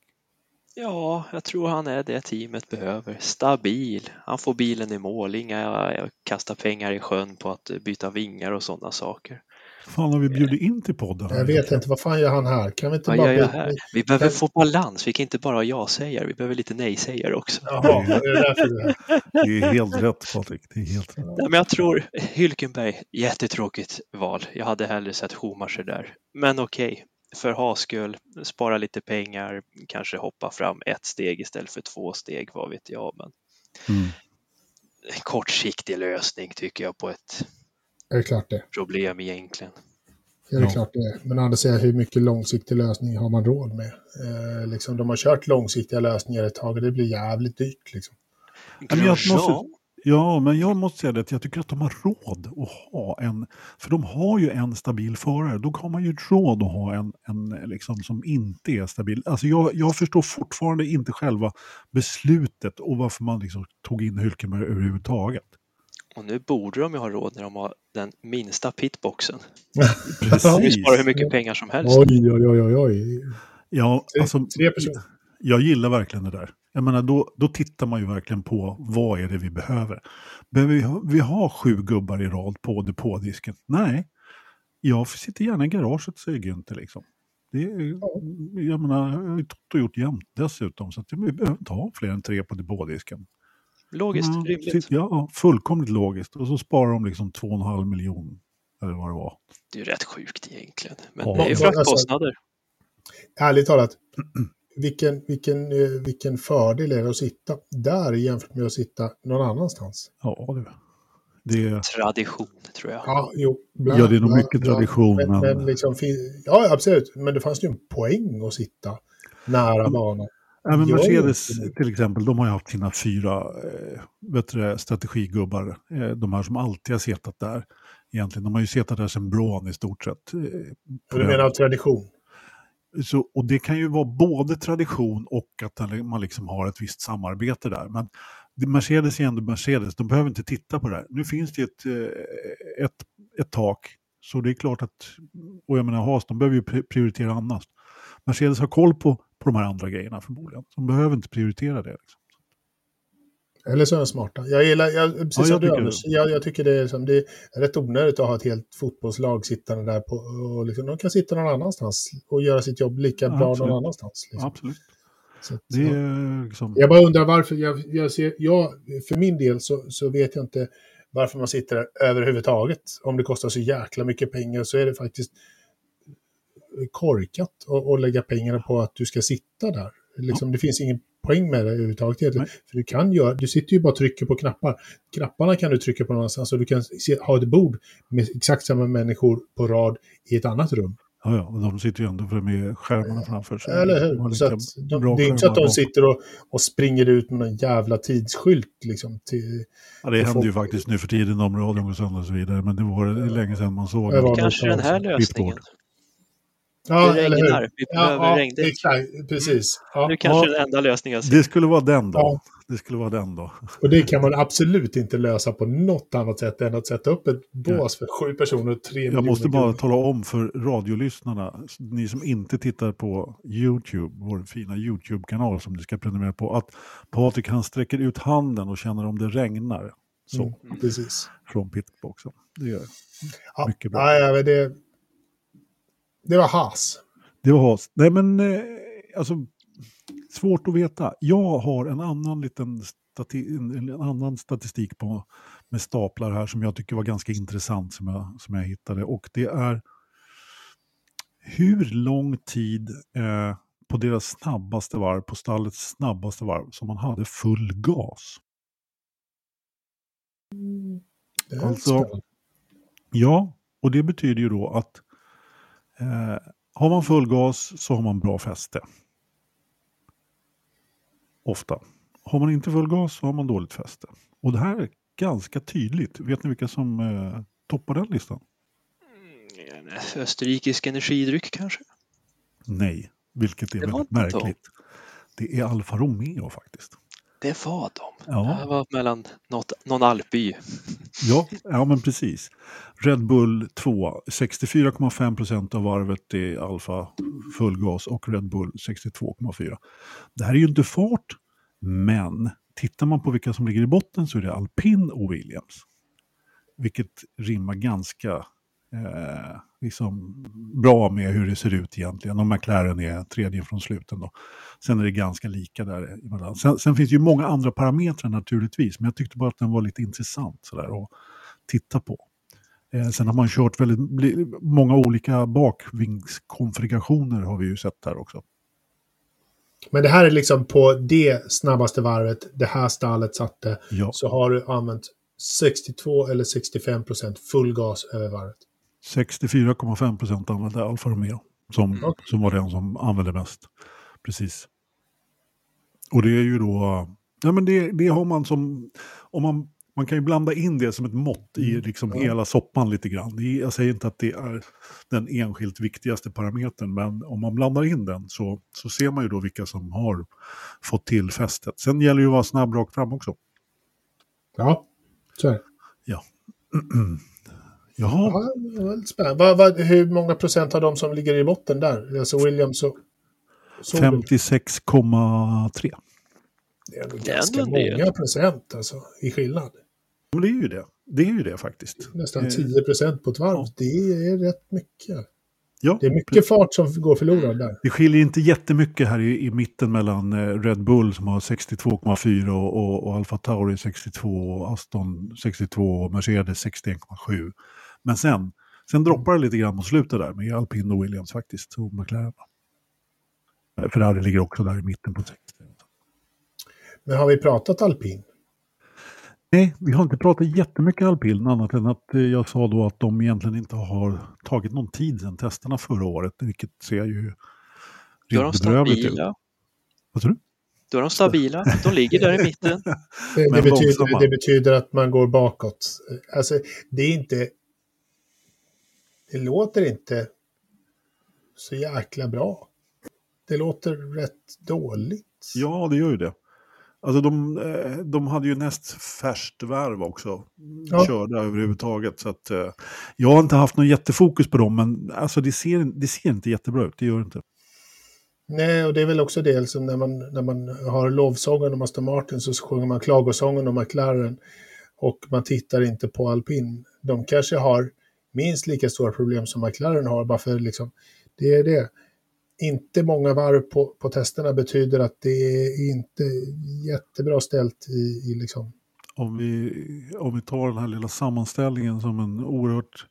Ja, jag tror han är det teamet behöver. Stabil. Han får bilen i mål. Inga kasta pengar i sjön på att byta vingar och sådana saker. fan har vi bjudit in till podden? Jag vet inte, vad fan gör han här? Kan vi inte vad bara... Gör här? Vi behöver kan... få balans, vi kan inte bara ha ja-sägare, vi behöver lite nej-sägare också. Jaha, det är därför det Det är helt rätt Patrik, det är helt rätt. Nej, men jag tror Hylkenberg, jättetråkigt val. Jag hade hellre sett Schumacher där. Men okej, okay för ha skull, spara lite pengar, kanske hoppa fram ett steg istället för två steg, vad vet jag. Men mm. En kortsiktig lösning tycker jag på ett är det klart det. problem egentligen. Ja, det är klart det. Men andra säger hur mycket långsiktig lösning har man råd med? Eh, liksom, de har kört långsiktiga lösningar ett tag och det blir jävligt dyrt. Liksom. Men jag måste, Ja, men jag måste säga det att jag tycker att de har råd att ha en, för de har ju en stabil förare, då har man ju råd att ha en, en liksom, som inte är stabil. Alltså jag, jag förstår fortfarande inte själva beslutet och varför man liksom tog in Hülkenberg överhuvudtaget. Och nu borde de ju ha råd när de har den minsta pitboxen. Precis. De sparar hur mycket pengar som helst. Oj, oj, oj, oj. Ja, alltså, tre personer. Jag gillar verkligen det där. Jag menar, då, då tittar man ju verkligen på vad är det vi behöver. Behöver vi ha, vi ha sju gubbar i rad på depådisken? Nej. Jag sitter gärna i garaget, säger Günther. Liksom. Det är, jag menar, jag har ju gjort jämt dessutom, så att vi behöver inte ha fler än tre på depådisken. Logiskt, mm, rimligt. Ja, fullkomligt logiskt. Och så sparar de liksom 2,5 miljoner, eller vad det var. Det är ju rätt sjukt egentligen, men ja. det är fraktkostnader. Alltså, ärligt talat, vilken, vilken, eh, vilken fördel är det att sitta där jämfört med att sitta någon annanstans? Ja, det, det är... Tradition, tror jag. Ja, jo, bland, ja det är nog mycket bland, tradition. Men, men... men liksom, ja, absolut. Men det fanns ju en poäng att sitta nära banan. Ja, men Mercedes till exempel, de har ju haft sina fyra eh, du, strategigubbar. Eh, de här som alltid har setat där. Egentligen, de har ju setat där sedan Braun i stort sett. Du menar tradition? Så, och det kan ju vara både tradition och att man liksom har ett visst samarbete där. Men Mercedes är ändå Mercedes, de behöver inte titta på det här. Nu finns det ett, eh, ett, ett tak, så det är klart att, och jag menar Haas, de behöver ju prioritera annat. Mercedes har koll på, på de här andra grejerna förmodligen. De behöver inte prioritera det. Liksom. Eller så är de smarta. Jag gillar, jag, precis ja, jag, tycker Anders, jag, jag, tycker det är, som, det är rätt onödigt att ha ett helt fotbollslag sittande där. På, och liksom, de kan sitta någon annanstans och göra sitt jobb lika bra Absolut. någon annanstans. Liksom. Absolut. Så, det är liksom... Jag bara undrar varför, jag, jag ser, jag, för min del så, så vet jag inte varför man sitter där överhuvudtaget. Om det kostar så jäkla mycket pengar så är det faktiskt korkat att lägga pengarna på att du ska sitta där. Liksom, ja. Det finns ingen poäng med det överhuvudtaget. Nej. För du kan göra, du sitter ju bara och trycker på knappar. Knapparna kan du trycka på någonstans och du kan se, ha ett bord med exakt samma människor på rad i ett annat rum. Ja, ja, och de sitter ju ändå med skärmarna framför sig. Eller hur? Så att de, det är inte så att de sitter och, och springer ut med någon jävla tidsskylt. Liksom, till, ja, det händer folk. ju faktiskt nu för tiden om radion går sönder och så vidare, men det var länge sedan man såg det. Kanske den här lösningen. Ja, det regnar, vi behöver ja, regndäck. Exakt, precis. Ja. Nu kanske ja, den enda lösningen. Det skulle vara den då. det skulle vara den då. Och det kan man absolut inte lösa på något annat sätt än att sätta upp ett bås för sju personer och tre Jag måste bara tala om för radiolyssnarna, ni som inte tittar på YouTube, vår fina YouTube-kanal som ni ska prenumerera på, att Patrik han sträcker ut handen och känner om det regnar. Så, Mm, precis. från pitboxen. Det gör Ja, Mycket bra. ja, ja, men det, det var has. Det var has. Nej men, eh, alltså, svårt att veta. Jag har en annan liten en, en annan statistik på, med staplar här som jag tycker var ganska intressant som jag, som jag hittade. Och det är hur lång tid eh, på deras snabbaste varv, på stallets snabbaste varv, som man hade full gas. Är Alltså-. Ja, och det betyder ju då att eh, har man full gas så har man bra fäste. Ofta. Har man inte full gas så har man dåligt fäste. Och det här är ganska tydligt. Vet ni vilka som eh, toppar den listan? En österrikisk energidryck kanske? Nej, vilket är väldigt märkligt. Det är Alfa Romeo faktiskt. Det var de. Ja. Det var mellan något, någon alpby. Ja, ja men precis. Red Bull 2, 64,5 procent av varvet är Alfa fullgas och Red Bull 62,4. Det här är ju inte fart, men tittar man på vilka som ligger i botten så är det Alpin och Williams. Vilket rimmar ganska eh, liksom bra med hur det ser ut egentligen. Och McLaren är tredje från sluten då. Sen är det ganska lika där. Sen, sen finns det ju många andra parametrar naturligtvis, men jag tyckte bara att den var lite intressant sådär att titta på. Eh, sen har man kört väldigt många olika bakvingskonfigurationer har vi ju sett där också. Men det här är liksom på det snabbaste varvet det här stallet satte. Ja, Så har du använt 62 eller 65 procent full gas över varvet. 64,5 procent använde Alfa Romeo som, som var den som använde mest. Precis. Och det är ju då, ja men det, det har man som, om man, man kan ju blanda in det som ett mått i liksom Ja. hela soppan lite grann. Det jag säger inte att det är den enskilt viktigaste parametern, men om man blandar in den så, så ser man ju då vilka som har fått till fästet. Sen gäller det ju att vara snabb rakt fram också. Ja, så är det. Jaha, Ja, det var lite spännande. Vad, vad, hur många procent av de som ligger i botten där? Alltså Williams och... så- 56,3. Det är Det är ganska del. många procent alltså, i skillnad. Men det är ju det. Det är ju det faktiskt. Nästan Eh, 10 procent på ett varv. ja. Det är rätt mycket. Ja, Det är mycket fart som går förlorad där. Det skiljer inte jättemycket här i, i mitten mellan eh, Red Bull som har 62,4 och, och, och Alfa Tauri 62 och Aston 62 och Mercedes 61,7. Men sen, sen droppar det lite grann på slutet där med Alpin och Williams faktiskt och McLaren. Eh, Ferrari ligger också där i mitten på 60. Men har vi pratat alpin? Nej, vi har inte pratat jättemycket alpin annat än att eh, jag sa då att de egentligen inte har tagit någon tid sedan testerna förra året, vilket ser ju Då är de rent bedrövligt ut. stabila. Vad tror du? Då är de stabila. De ligger där i mitten. Det, det, betyder, det betyder att man går bakåt. Alltså, det är inte... Det låter inte så jäkla bra. Det låter rätt dåligt. Ja, det gör ju det. Alltså de, eh, de hade ju näst färskt värv också. Ja. Körda överhuvudtaget. Så att, eh, jag har inte haft någon jättefokus på dem, men alltså det ser, det ser inte jättebra ut. Det gör det inte. Nej, och det är väl också det som när man, när man har lovsången om Aston Martin så sjunger man klagosången om McLaren och man tittar inte på alpin. De kanske har minst lika stora problem som McLaren har, bara för liksom, det är det. Inte många varv på, på testerna betyder att det är inte jättebra ställt i, i liksom, Om vi, om vi tar den här lilla sammanställningen som en oerhört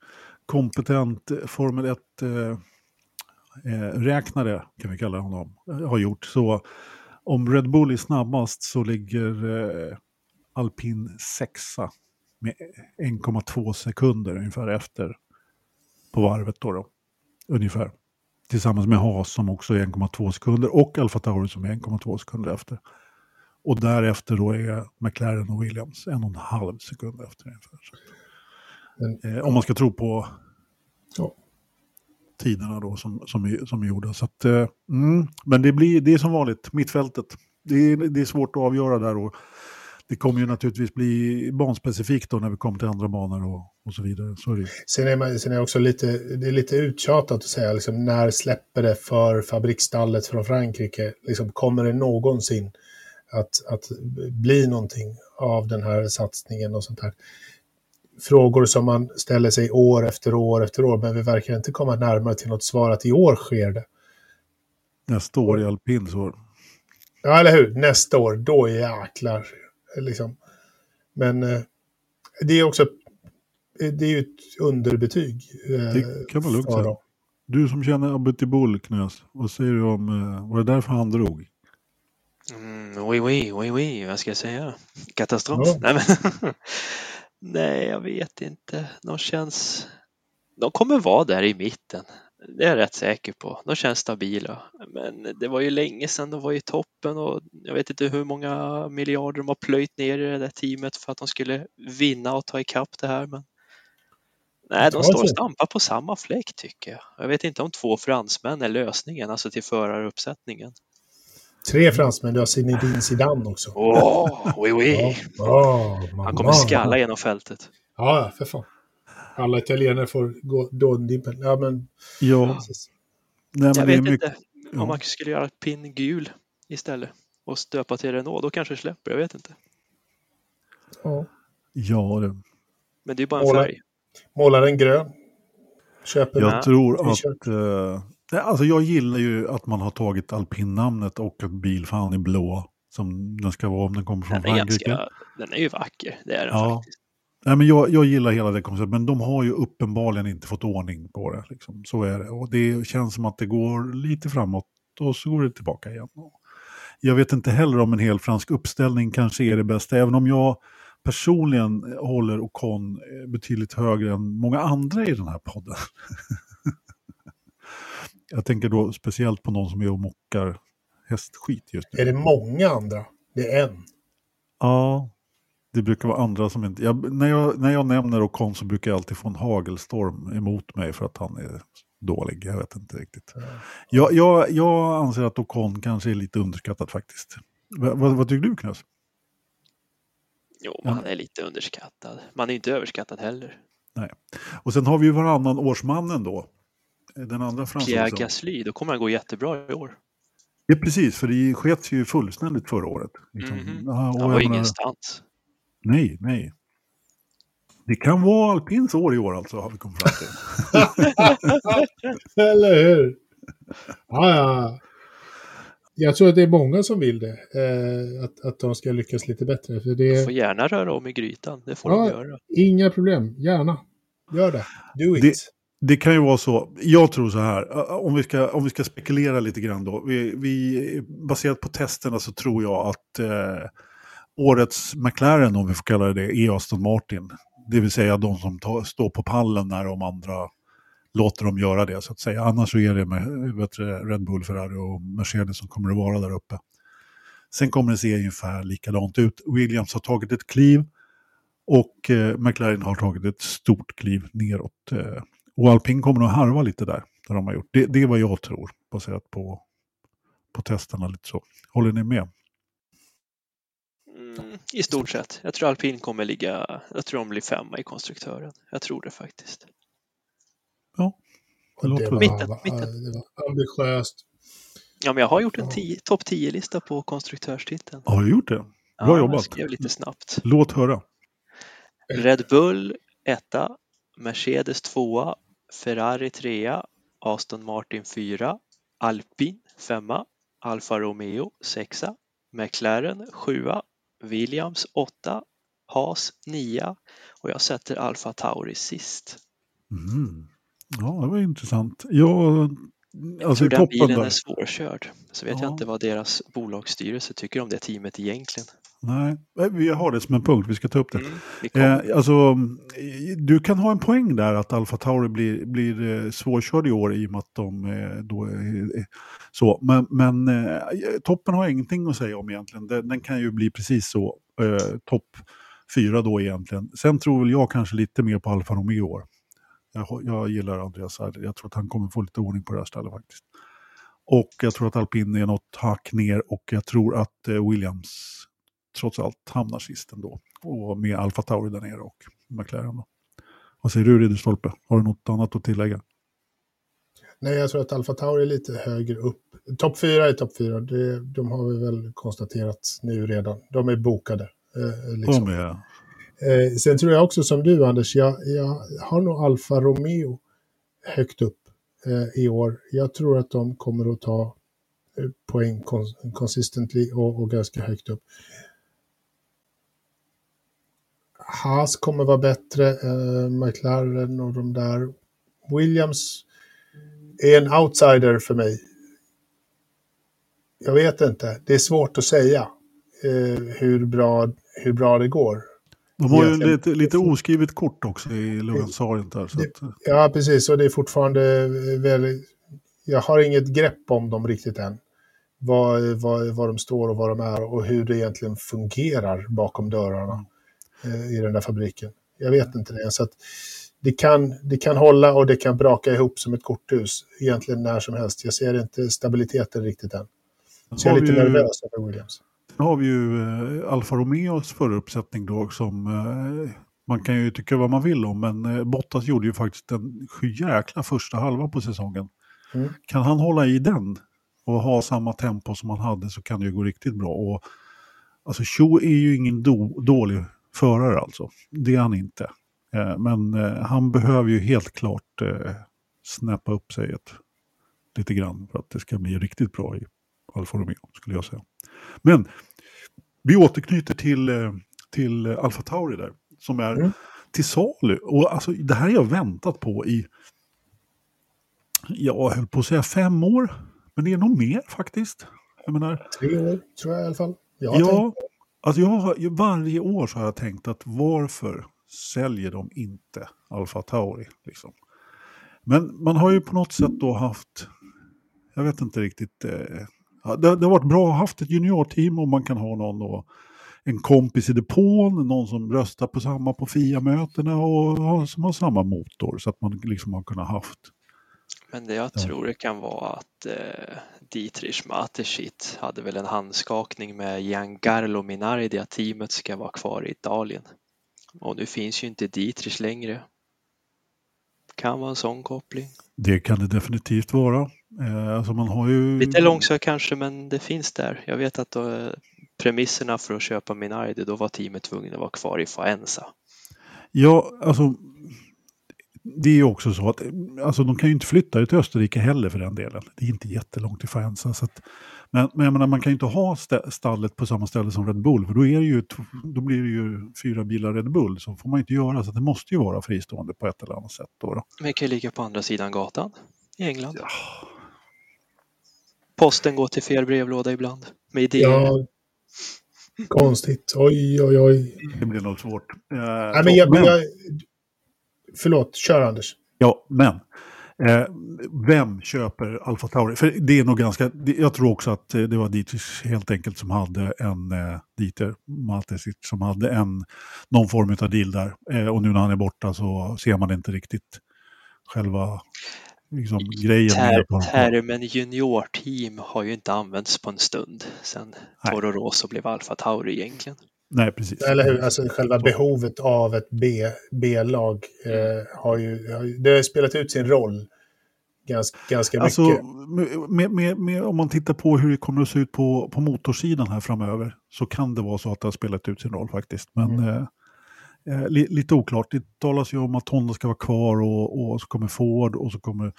kompetent Formel 1 eh, eh, räknare, kan vi kalla honom, har gjort. Så om Red Bull är snabbast så ligger eh, Alpin sexa med 1,2 sekunder ungefär efter på varvet då, då. Ungefär. Tillsammans med Haas som också är 1,2 sekunder och Alfa Tauri som är 1,2 sekunder efter. Och därefter då är McLaren och Williams en och en halv sekund efter ungefär. Men- Eh, om man ska tro på Ja. tiderna då som, som, som är gjorda. Så att, eh, mm, men det, blir, det är som vanligt, mittfältet. det är, det är svårt att avgöra där och det kommer ju naturligtvis bli banspecifikt då när vi kommer till andra banor och, och så vidare. Så det. Sen är, man, sen är också lite, det är lite uttjatat att säga, liksom, när släpper det för fabriksstallet från Frankrike? Liksom, kommer det någonsin att, att bli någonting av den här satsningen och sånt här? Frågor som man ställer sig år efter år efter år, men vi verkar inte komma närmare till något svar att i år sker det. Nästa år i alpins år. Ja, eller hur? Nästa år, då jäklar. Liksom. Men eh, det är också det är ju ett underbetyg. Eh, Det kan man lugnt säga. Du som känner Abutibul, Knös, vad säger du om, eh, var det därför han drog? Mm, oui, oui, oui, oui, vad ska jag säga? Katastrof? Ja. Nej, men, nej, jag vet inte. De känns... De kommer vara där i mitten. Det är jag rätt säker på. De känns stabila. Men det var ju länge sedan de var i toppen och jag vet inte hur många miljarder de har plöjt ner i det där teamet för att de skulle vinna och ta ikapp det här. Men... Nej, de står och stampar på samma fläck tycker jag. Jag vet inte om två fransmän är lösningen, alltså till föraruppsättningen. Tre fransmän, du har Zinedine Zidane också. Åh, oui, oui. Ja, Han kommer skalla genom fältet. Ja, ja, för fan. Alla italienare får gå dåndimpen. Ja, men... Ja, nej, men Jag vet mycket, inte ja. om man skulle göra pin gul istället och stöpa till Renault. Då kanske det släpper, jag vet inte. Ja. Ja, det, Men det är bara en Måla- färg. Måla den grön. Köper jag Ja. tror att... Eh, nej, alltså jag gillar ju att man har tagit alpinnamnet och att bilfan är blå. Som den ska vara om den kommer från Den är, Frankrike. ganska, den är ju vacker, det är den Ja. faktiskt. Nej, men jag, jag gillar hela det konceptet, men de har ju uppenbarligen inte fått ordning på det. Liksom. Så är det. Och det känns som att det går lite framåt och så går det tillbaka igen. Jag vet inte heller om en hel fransk uppställning kanske är det bästa, även om jag personligen håller Ocon eh, betydligt högre än många andra i den här podden. jag tänker då speciellt på någon som är och mockar hästskit just nu. Är det många andra? Det är en. Ja, det brukar vara andra som inte... Jag, när, jag, när jag nämner Ocon så brukar jag alltid få en hagelstorm emot mig för att han är dålig. Jag vet inte riktigt. Jag, jag, jag anser att Ocon kanske är lite underskattat faktiskt. Va, vad, vad tycker du Knös? Jo, Ja. han är lite underskattad. Man är inte överskattad heller. Och sen har vi ju varannan årsmannen då. Den andra Pierre fransosen. Gasly, då kommer han gå jättebra i år. Ja, precis, för det skets ju fullständigt förra året. Liksom. Mhm. Ja, och Han var ingenstans. Nej, nej. Det kan vara alpins år i år alltså, har vi kommit fram till. Eller hur? Ja, ja. Jag tror att det är många som vill det. Eh, att, att de ska lyckas lite bättre. För det Du är får gärna röra om i grytan, det får Ja. de göra. inga problem. Gärna. Gör det. Do it. Det kan ju vara så. Jag tror så här, eh, om vi ska, om vi ska spekulera lite grann då. Vi, vi, baserat på testerna så tror jag att eh, årets McLaren, om vi får kalla det det, är Aston Martin. Det vill säga de som ta, står på pallen när de andra låter dem göra det så att säga. Annars så är det med vet du, Red Bull, Ferrari och Mercedes som kommer att vara där uppe. Sen kommer det se ungefär likadant ut. Williams har tagit ett kliv och eh, McLaren har tagit ett stort kliv neråt. Eh, och alpin kommer att harva lite där, där de har gjort. Det, det är vad jag tror, baserat på, på testerna lite så. Håller ni med? Mm, I stort sett. Jag tror alpin kommer ligga, jag tror de blir femma i konstruktören. Jag tror det faktiskt. Låter det, var, Mitten, mitten. det var ambitiöst. Ja, men jag har gjort en Ja. tio- topp 10-lista på konstruktörstiteln. Har du gjort det? Bra ja, jobbat. Jag skrev lite snabbt. Låt höra. Red Bull etta, Mercedes tvåa, Ferrari trea, Aston Martin fyra, Alpin femma, Alfa Romeo sexa, McLaren sjua, Williams åtta, Haas nia och jag sätter Alfa Tauri sist. Mm. Ja, det var intressant. Jag, Jag alltså tror den bilen där. är svårkörd. Så vet Ja. jag inte vad deras bolagsstyrelse tycker om det teamet egentligen. Nej, vi har det som en punkt, vi ska ta upp det. Mm. Eh, alltså, eh, du kan ha en poäng där att Alfa Tauri blir, blir eh, svårkörd i år i och med att de eh, då är eh, så. Men, men eh, toppen har jag ingenting att säga om egentligen. Den, den kan ju bli precis så. Eh, Topp fyra då egentligen. Sen tror väl jag kanske lite mer på Alfa Romeo i år. Jag, jag gillar Andreas här. Jag tror att han kommer få lite ordning på det här stället faktiskt. Och jag tror att alpin är något hack ner och jag tror att eh, Williams trots allt hamnar sist ändå. Och med Alfa Tauri där nere och McLaren. Då. Vad säger du Ridderstolpe? Har du något annat att tillägga? Nej, jag tror att Alfa Tauri är lite högre upp. Topp fyra är topp fyra. Det, de har vi väl konstaterat nu redan. De är bokade. Eh, liksom. De är... eh, sen tror jag också som du Anders, jag, jag har nog Alfa Romeo högt upp eh, i år. Jag tror att de kommer att ta eh, poäng consistently och, och ganska högt upp. Haas kommer vara bättre, eh, McLaren och de där. Williams är en outsider för mig. Jag vet inte, det är svårt att säga eh, hur, bra, hur bra det går. De har ju lite, lite oskrivet kort också i Lugansariet där. Att, Ja, precis, och det är fortfarande väldigt... Jag har inget grepp om dem riktigt än. Vad, vad, vad de står och vad de är och hur det egentligen fungerar bakom dörrarna eh, i den där fabriken. Jag vet inte det. Så det, kan, det kan hålla och det kan braka ihop som ett korthus egentligen när som helst. Jag ser inte stabiliteten riktigt än. Så jag är lite ju- nervös över Williams. Sen har vi ju eh, Alfa Romeos föruppsättning då som eh, man kan ju tycka vad man vill om men Bottas gjorde ju faktiskt en jäkla första halva på säsongen. Mm. Kan han hålla i den och ha samma tempo som han hade så kan det ju gå riktigt bra. Och, alltså Cho är ju ingen do, dålig förare alltså. Det är han inte. Eh, men eh, han behöver ju helt klart eh, snäppa upp sig ett, lite grann för att det ska bli riktigt bra i Alfa Romeo skulle jag säga. Men vi återknyter till, till Alfa Tauri där, som är Mm. till salu. Och alltså, det här har jag väntat på i, jag höll på att säga fem år, men det är nog mer faktiskt. Jag menar, Tre år tror jag i alla fall. Jag ja. Alltså jag har, varje år så har jag tänkt att varför säljer de inte Alfa Tauri? Liksom. Men man har ju på något sätt då haft, jag vet inte riktigt, eh, det, det har varit bra att ha haft ett juniorteam och man kan ha någon då, en kompis i depån, någon som röstar på samma på FIA-mötena och har, som har samma motor så att man liksom har kunnat haft. Men det jag Ja. tror det kan vara att eh, Dietrich Mateschit hade väl en handskakning med Giancarlo Minardi att teamet ska vara kvar i Italien. Och nu finns ju inte Dietrich längre. Kan vara en sån koppling. Det kan det definitivt vara. Eh, alltså man har ju... Lite långsökt kanske, men det finns där. Jag vet att då, eh, premisserna för att köpa Minardi, då var teamet tvungna att vara kvar i Faenza. Ja, alltså det är ju också så att alltså, de kan ju inte flytta till Österrike heller för den delen. Det är inte jättelångt till Faenza. Så att, men, men jag menar, man kan ju inte ha stallet på samma ställe som Red Bull, för då, är det ju, då blir det ju fyra bilar Red Bull. Så får man inte göra, så det måste ju vara fristående på ett eller annat sätt. Då, då. Men det kan ju ligga på andra sidan gatan i England. Posten går till fel brevlåda ibland med idéer. Ja, konstigt. Oj, oj, oj. Det blir nog svårt. Eh, Nej, men jag, men jag, förlåt, kör Anders. Ja, men eh, vem köper Alfa Tauri? För det är nog ganska, jag tror också att eh, det var Dietrich helt enkelt som hade en, eh, Dieter Matesic som hade en, någon form av deal där. Eh, och nu när han är borta så ser man inte riktigt själva liksom, grejen Ter termen juniorteam har ju inte använts på en stund Nej. Toro Rosso blev Alfa Tauri egentligen. Nej, precis. Eller hur? Alltså själva behovet av ett B-lag eh, har ju, har ju det har spelat ut sin roll ganska, ganska Alltså, mycket. med, med, med, om man tittar på hur det kommer att se ut på, på motorsidan här framöver så kan det vara så att det har spelat ut sin roll faktiskt. Men Mm. eh, eh, li, lite oklart. Det talas ju om att Honda ska vara kvar och, och så kommer Ford och så kommer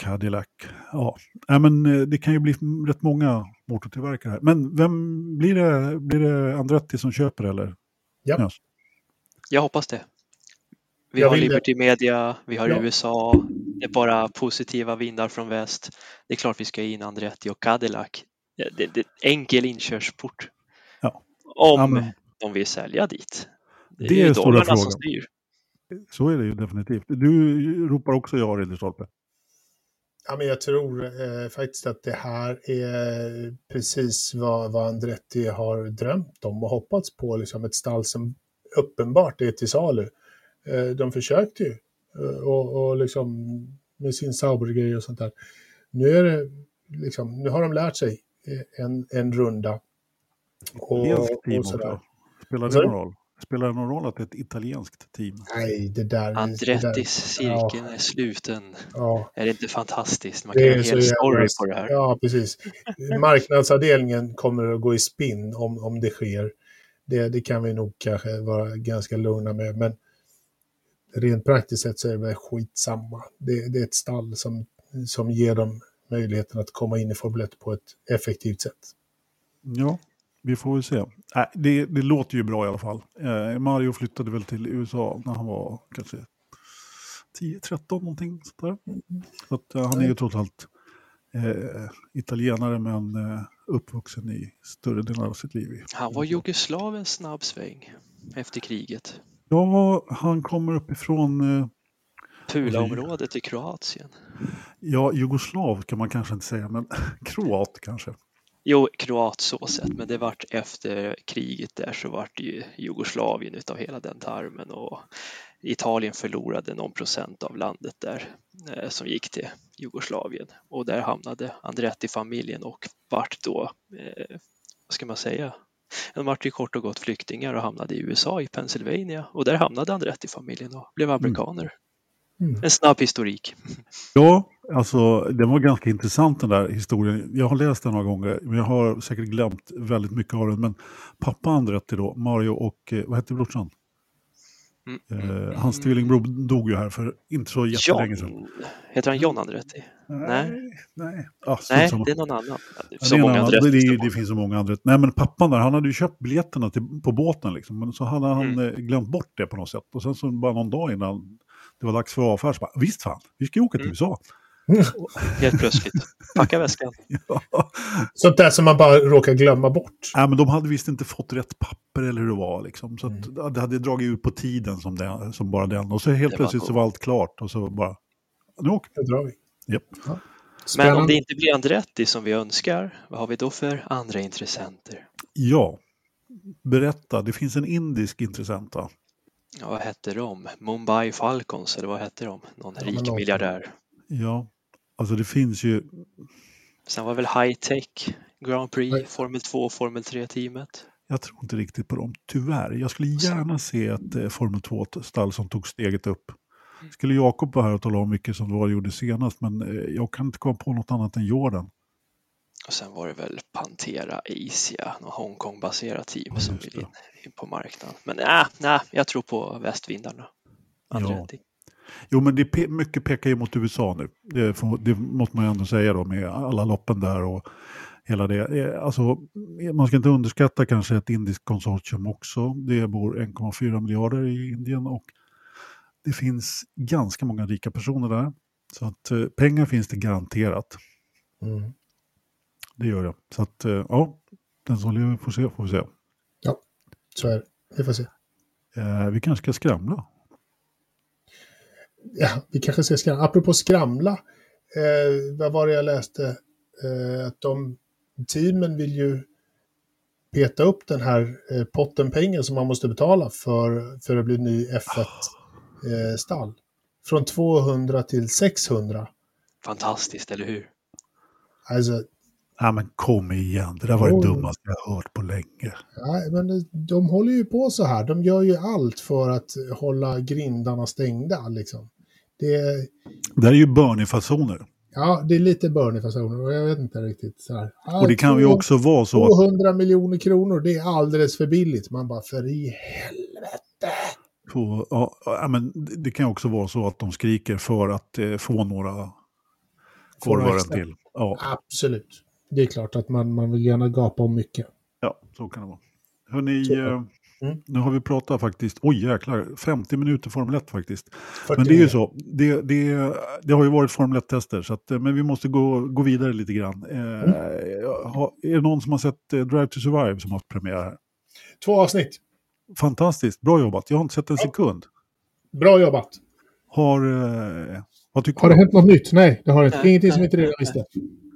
Cadillac. Ja, Nej, men eh, det kan ju bli rätt många motortillverkare här. Men vem blir det? Blir det Andretti som köper eller? Ja. Nös? Jag hoppas det. Vi Jag har vill det. Liberty Media, vi har Ja. USA, det är bara positiva vindar från väst. Det är klart vi ska in Andretti och Cadillac. Det, det, enkel inkörsport. Ja. Om Ja, men, de vill sälja dit. Det är, Det är stora dollarna som frågan. styr. så är det ju definitivt. Du ropar också ja, Ridderstolpe. Ja, men jag tror eh, faktiskt att det här är precis vad, vad Andretti har drömt om och hoppats på. Liksom ett stall som uppenbart är till salu. Eh, de försökte ju eh, och, och liksom med sin Sauber-grej och sånt där. Nu är det liksom, nu har de lärt sig eh, en, en runda. Och, team och sådär. Spelar det någon roll? Spelar det någon roll att det är ett italienskt team? Nej, det där... Andrettis, cirkeln är sluten. ja, Är det inte fantastiskt? Man Det kan är göra en hel story på det här. ja, precis. Marknadsavdelningen kommer att gå i spinn om, om det sker. Det, det kan vi nog kanske vara ganska lugna med. Men rent praktiskt sett så är det väl skitsamma. Det, det är ett stall som, som ger dem möjligheten att komma in i Formel 1 på ett effektivt sätt. Ja, vi får väl se. Äh, det, det låter ju bra i alla fall. Eh, Mario flyttade väl till USA när han var kanske 10-13 någonting. Sånt där. Så att, eh, han är ju trots allt eh, italienare men eh, uppvuxen i större delen av sitt liv. Han var Jugoslavens snabb sväng efter kriget. Ja, han kommer uppifrån, eh, Pula-området i Kroatien. ja, jugoslav kan man kanske inte säga, men kroat kanske. Jo, kroat så sett, men det vart efter kriget där så vart det ju Jugoslavien utav hela den tarmen och Italien förlorade någon procent av landet där eh, som gick till Jugoslavien och där hamnade Andretti-familjen och vart då, eh, vad ska man säga, de vart ju kort och gott flyktingar och hamnade i USA, i Pennsylvania och där hamnade Andretti-familjen och blev amerikaner. Mm. En snabb historik. Ja, alltså den var ganska intressant den där historien. Jag har läst den några gånger, men jag har säkert glömt väldigt mycket av den. Men pappa Andretti då, Mario och, eh, vad hette brorsan? Mm. Eh, hans tvillingbror dog ju här för inte så jättelänge sedan. John, heter han John Andretti? Nej. Nej, ah, Nej, det är någon annan. Så det, en många annan- Andretti. det, det finns så många andra. Nej men pappan där, han hade ju köpt biljetterna till, på båten liksom. Men så hade han Mm. eh, glömt bort det på något sätt. Och sen så bara någon dag innan det var dags för avfärd så bara, visst fan, vi ska ju åka till Mm. USA. Helt plötsligt. Packa väskan. Ja. Sånt där som man bara råkar glömma bort. Nej, men de hade visst inte fått rätt papper eller hur det var. Liksom. Så Mm. att det hade dragit ut på tiden som, det, som bara den. Och så helt plötsligt så coolt. var allt klart och så bara, nu åker Nu drar vi. vi. Japp. Men om det inte blir Andretti som vi önskar, vad har vi då för andra intressenter? Ja, berätta. Det finns en indisk intressent va? Ja, vad hette de? Mumbai Falcons, eller vad hette de? Någon Ja, rik miljardär. Ja, alltså det finns ju, Sen var väl High Tech Grand Prix, Nej. Formel 2 och Formel 3-teamet. jag tror inte riktigt på dem, tyvärr. Jag skulle gärna se ett eh, Formel 2-stall som tog steget upp. Skulle Jakob vara här och tala om vilket som det var gjorde senast, men eh, jag kan inte komma på något annat än Jordan. Och sen var det väl Pantera Asia, något Hongkong-baserat team Ja, som vill in, in på marknaden. Men nej, nej, jag tror på västvindarna. Andretti. Jo, men det pe- mycket pekar ju mot USA nu. Det, det måste man ju ändå säga då med alla loppen där och hela det. Eh, Alltså, man ska inte underskatta kanske ett indiskt konsortium också. Det bor 1,4 miljarder i Indien och det finns ganska många rika personer där. Så att eh, pengar finns det garanterat. Mm. Det gör det. Så att eh, ja, den som lever får se, får vi se. Så är det. Vi får se. Eh, vi kanske ska skramla. Ja, vi kanske ska skramla. Apropå skramla. Eh, vad var det jag läste? Eh, att de teamen vill ju peta upp den här eh, potten pengar som man måste betala för, för att bli ny F1-stall. Från 200 till 600. Fantastiskt, eller hur? Alltså, Ja, men kom igen, det där var det dummaste jag hört på länge. ja, men de håller ju på så här. De gör ju allt för att hålla grindarna stängda. Liksom. Det, Det är ju Bernie-fasoner. ja, det är lite Bernie-fasoner och jag vet inte riktigt. Så här. Ja, Och det kan ju 200 också vara så att 200 miljoner kronor, det är alldeles för billigt. Man bara, för i helvete. på, ja, men det kan också vara så att de skriker för att eh, få några korvar till. Ja, Absolut. Det är klart att man, man vill gärna gapa om mycket. ja, så kan det vara. Hörrni, Så. eh, Mm. nu har vi pratat faktiskt, oj jäklar, 50 minuter Formel 1 faktiskt. 40 Men det är ju så, det, det, det har ju varit Formel 1-tester, så att, eh, men vi måste gå, gå vidare lite grann. Eh, Mm. ha, är det någon som har sett eh, Drive to Survive som har haft premiär här? Två avsnitt. Fantastiskt, bra jobbat. Jag har inte sett en Ja. sekund. Bra jobbat. Har, eh, vad tycker Har det du? hänt något nytt? Nej, det har det inte. Ingenting som inte redan visste.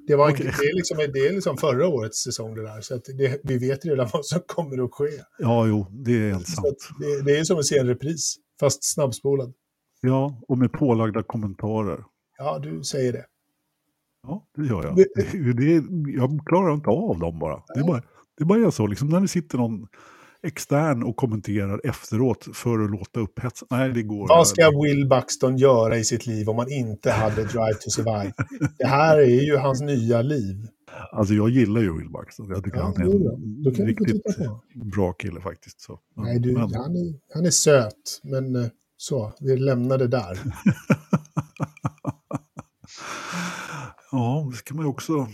Det, var Okej. det, är liksom, det är liksom förra årets säsong det där. Så det, vi vet redan vad som kommer att ske. Ja, jo, det är helt sant. det, det är som att se en repris, fast snabbspolad. Ja, och med pålagda kommentarer. Ja, du säger det. Ja, det gör jag. Det- jag klarar inte av dem bara. Det är bara, det bara är så, liksom när det sitter någon extern och kommenterar efteråt för att låta upphetsad. Nej, det går. Vad ska Will Buxton göra i sitt liv om han inte hade Drive to Survive? Det här är ju hans nya liv. Alltså jag gillar ju Will Buxton. Jag tycker Ja, han är en kan riktigt bra kille faktiskt. Så. Nej, du, men- han, är, han är söt, men eh, så, vi lämnar det där. Ja, det ska man ju också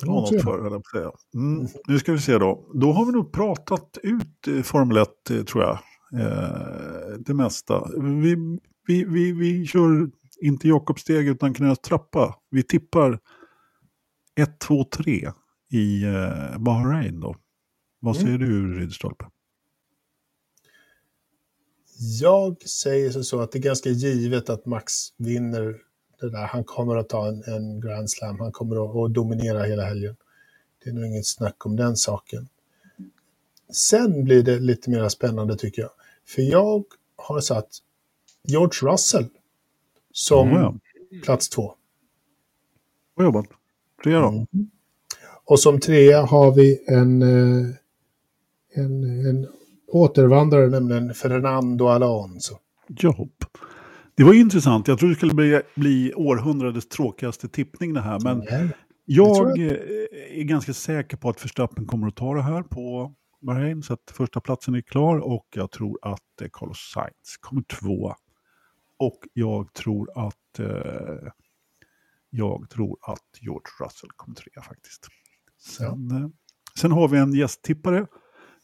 För, höll jag säga. Mm, nu ska vi se då. Då har vi nog pratat ut eh, Formel 1, eh, tror jag. Eh, det mesta. Vi, vi, vi, vi kör inte Jakobsteg utan knäs trappa. Vi tippar 1, 2, 3 i eh, Bahrain då. Vad Mm. säger du, Ridderstolpe? Jag säger så- så att det är ganska givet att Max vinner det där. Han kommer att ta en, en Grand Slam. Han kommer att, att dominera hela helgen. Det är nog inget snack om den saken. Sen blir det lite mer spännande tycker jag. För jag har satt George Russell som Ja, plats två. Bra jobbat. Tre då? Mm. Och som trea har vi en, eh, en, en återvandrare, nämligen Fernando Alonso. Jobb. Det var ju intressant. Jag trodde det skulle bli, bli århundradets tråkigaste tippning det här. Men Nej. jag tror eh, är ganska säker på att Verstappen kommer att ta det här på Bahrain. Så att första platsen är klar och jag tror att eh, Carlos Sainz kommer tvåa. Och jag tror att eh, jag tror att George Russell kommer trea faktiskt. Sen, eh, sen har vi en gästtippare.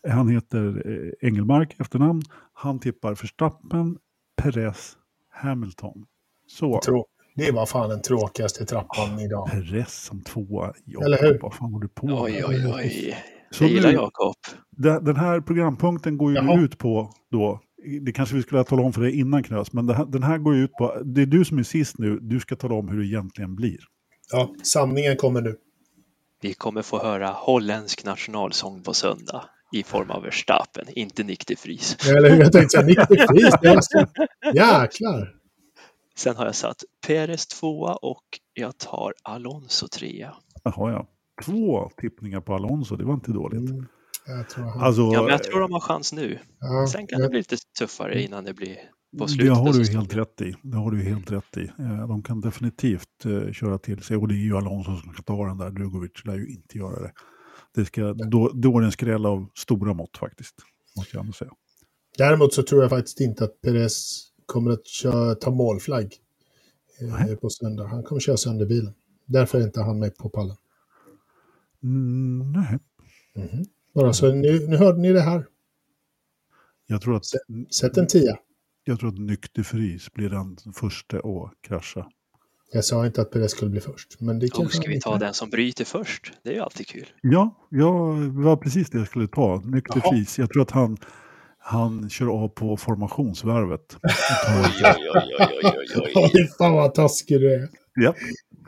Han heter eh, Engelmark efternamn. Han tippar Verstappen, Perez, Hamilton. Så, Trå- Det var fan den tråkigaste trappan idag. Perez som tvåa. Ja, Eller hur? Vad fan håller du på med? Oj, oj, oj. Så Jag gillar nu- Jakob. Den här programpunkten går ju Jaha. ut på då, det kanske vi skulle ha talat om för dig innan Knös, men här, den här går ju ut på, det är du som är sist nu, du ska tala om hur det egentligen blir. Ja, sanningen kommer nu. Vi kommer få höra holländsk nationalsång på söndag i form av Verstappen, inte Nick de Vries. Eller hur? Jag tänkte säga, Nick de Vries, det är så... Jäklar! Sen har jag satt Perez tvåa och jag tar Alonso trea. Jaha, ja. Två tippningar på Alonso, det var inte dåligt. Mm, jag tror han... Alltså, Ja, men jag tror de har chans nu. ja, Sen kan det bli lite tuffare innan det blir på det slutet. har av du helt rätt i. Det har du helt rätt i. Eh, De kan definitivt eh, köra till sig och det är ju Alonso som ska ta den där. Drugovic lär ju inte göra det. Det ska, då, då är det en skräll av stora mått faktiskt, måste jag ändå säga. Däremot så tror jag faktiskt inte att Perez kommer att köra, ta målflagg eh, på söndag. Han kommer köra sönder bilen. Därför är inte han med på pallen. Mm, nej, Mhm. Bara så nu, nu hörde ni det här. jag tror att Sätt en tia. Jag tror att Nykterfris blir den första att krascha. Jag sa inte att Perez skulle bli först. Men det kanske ska vi ta den som bryter först? Det är ju alltid kul. Ja, ja, det var precis det jag skulle ta. Nykterfris. Jag tror att han, han kör av på formationsvarvet. Oj, oj, oj, oj, oj, oj. Oj, fan vad taskig du är. ja,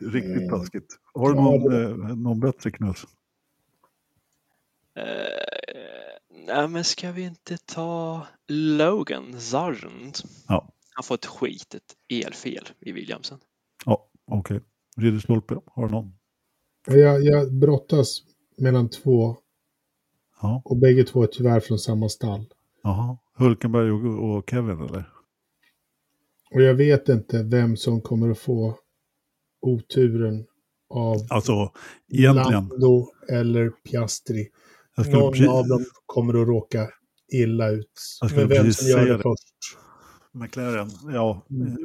riktigt taskigt. Har du någon, eh, någon bättre knus? Eh, nej, men ska vi inte ta Logan Sargent? Ja, Han får ett skit, ett elfel i Williamsen. Ja okej. Ridderstolpe, har du någon? Jag, jag brottas mellan två Ja, och bägge två är tyvärr från samma stall. jaha. Hulkenberg och, och Kevin eller? Och jag vet inte vem som kommer att få oturen av Alltså, egentligen. Lando eller Piastri. Någon precis, av dem kommer att råka illa ut. Jag skulle Men vem precis som gör säga det det. först. McLaren, ja. Mm.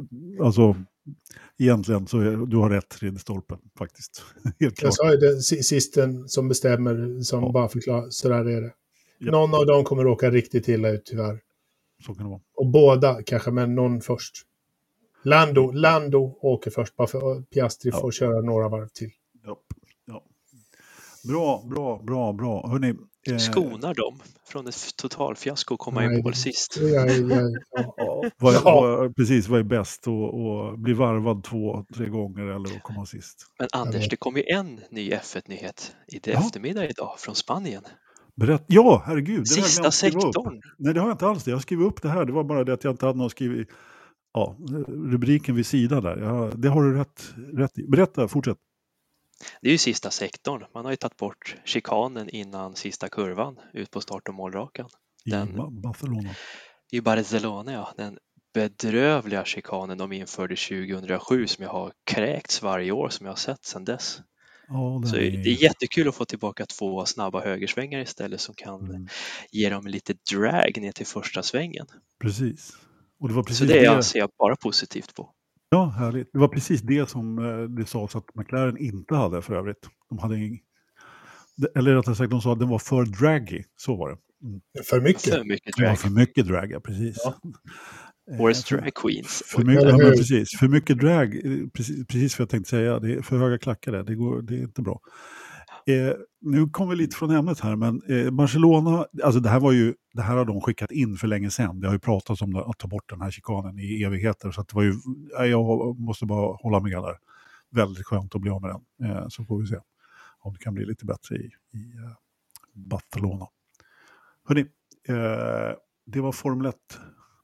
Alltså, egentligen så är, du har rätt Ridderstolpe faktiskt. Helt klart. Jag sa ju det, si- sisten som bestämmer, som Ja. bara förklarar, så där är det. Ja. Någon av dem kommer råka riktigt illa ut tyvärr. Så kan det vara. Och båda kanske, men någon först. Lando, Lando åker först, bara för Piastri Ja. får köra några varv till. Ja. Ja. Bra, bra, bra, bra. Hörrni, Skonar dem från ett totalfiasko och komma Nej, i mål sist. Jag, jag, ja. ja, vad, vad, precis, vad är bäst? Att att bli varvad två, tre gånger eller att komma sist? Men Anders, det kom ju en ny F1-nyhet i det Ja. eftermiddag idag från Spanien. Berätt. Ja, herregud. Sista sektorn. Nej, det har jag inte alls. det. Jag skrev upp det här. Det var bara det att jag inte hade någon skrivit ja, rubriken vid sidan där. Ja, det har du rätt, rätt i. Berätta, fortsätt. Det är ju sista sektorn. Man har ju tagit bort chikanen innan sista kurvan ut på start och målrakan. I Den- Ba- Barcelona. I Barcelona, ja. Den bedrövliga chikanen de införde 2007 som jag har kräkts varje år som jag har sett sedan dess. Ja, den Så är... det är jättekul att få tillbaka två snabba högersvängar istället som kan Mm, ge dem lite drag ner till första svängen. precis. Och det var precis Så det anser jag bara positivt på. Ja, härligt. Det var precis det som eh, det sades att McLaren inte hade för övrigt. De hade ing... Eller rättare sagt, de sa att den var för draggy. Så var det. För mycket. För mycket drag. för mycket drag, ja, precis. Ja. Eh, för- drag queens. För mycket, ja, precis, för mycket drag, eh, precis, precis vad jag tänkte säga, det är för höga klackar det, det, går, det är inte bra. Eh, nu kommer vi lite från ämnet här, men eh, Barcelona, alltså det här var ju, det här har de skickat in för länge sedan. Det har ju pratats om att ta bort den här chikanen i evigheter, så att det var ju, jag måste bara hålla med där. Väldigt skönt att bli av med den, eh, så får vi se om det kan bli lite bättre i, i eh, Barcelona. Hörrni, eh, det var Formel 1.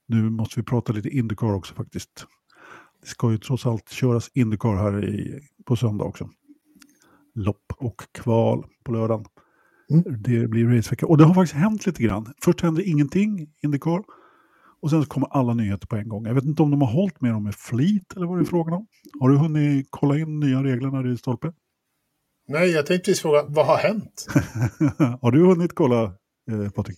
Nu måste vi prata lite Indycar också faktiskt. Det ska ju trots allt köras Indycar här i, på söndag också. Lopp och kval på lördagen. Mm. Det blir racevecka. Och det har faktiskt hänt lite grann. Först hände ingenting, Indycar. Och sen så kommer alla nyheter på en gång. Jag vet inte om de har hållit med dem med flit eller vad det är frågan om. Har du hunnit kolla in nya reglerna i stolpe? Nej, jag tänkte precis fråga, vad har hänt? har du hunnit kolla, eh, Patrik?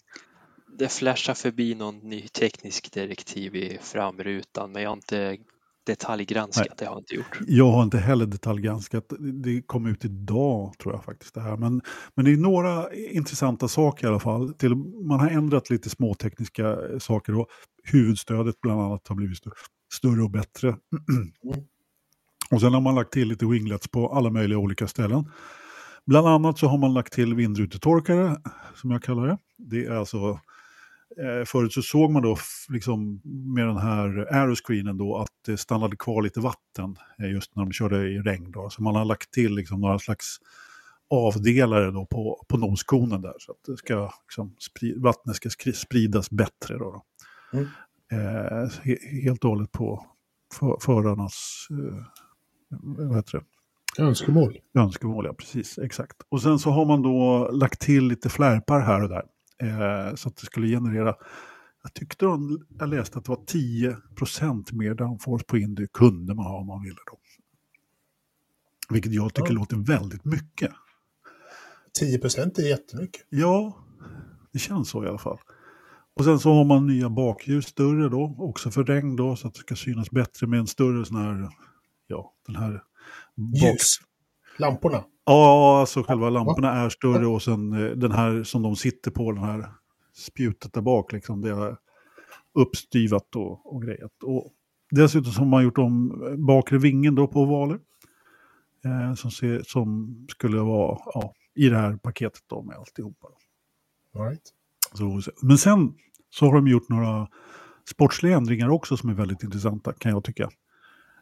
Det flashar förbi någon ny teknisk direktiv i framrutan men jag har inte detaljgranskat, det har jag inte gjort. Jag har inte heller detaljgranskat. Det kom ut idag tror jag faktiskt det här. Men, men det är några intressanta saker i alla fall. Till, man har ändrat lite småtekniska saker och huvudstödet bland annat har blivit stö- större och bättre. och sen har man lagt till lite winglets på alla möjliga olika ställen. Bland annat så har man lagt till vindrutetorkare, som jag kallar det. Det är alltså Eh, förut så såg man då liksom med den här aeroscreenen då att det stannade kvar lite vatten eh, just när de körde i regn. Då. Så man har lagt till liksom några slags avdelare då på, på noskonen där så att det ska, liksom, vattnet ska spridas bättre. Då, då. Mm. Eh, he- helt och hållet på för, förarnas eh, vad heter det? Önskemål. Önskemål, ja precis, exakt. Och sen så har man då lagt till lite flärpar här och där. Eh, så att det skulle generera, jag tyckte de, jag läste att det var 10% mer downforce på Indy kunde man ha om man ville då. Vilket jag tycker Ja. låter väldigt mycket. 10 procent är jättemycket. Ja, det känns så i alla fall. Och sen så har man nya bakljus, större då, också för regn då, så att det ska synas bättre med en större sån här, ja, den här bak- Ljus. Lamporna. Ja, alltså själva lamporna är större och sen eh, den här som de sitter på, den här spjutet där bak, liksom, det är uppstyvat och, och grejat. Och dessutom har man gjort om eh, bakre vingen då på ovaler. Eh, som, ser, som skulle vara ja, i det här paketet då med alltihopa. All right. Så, men sen så har de gjort några sportsliga ändringar också som är väldigt intressanta kan jag tycka.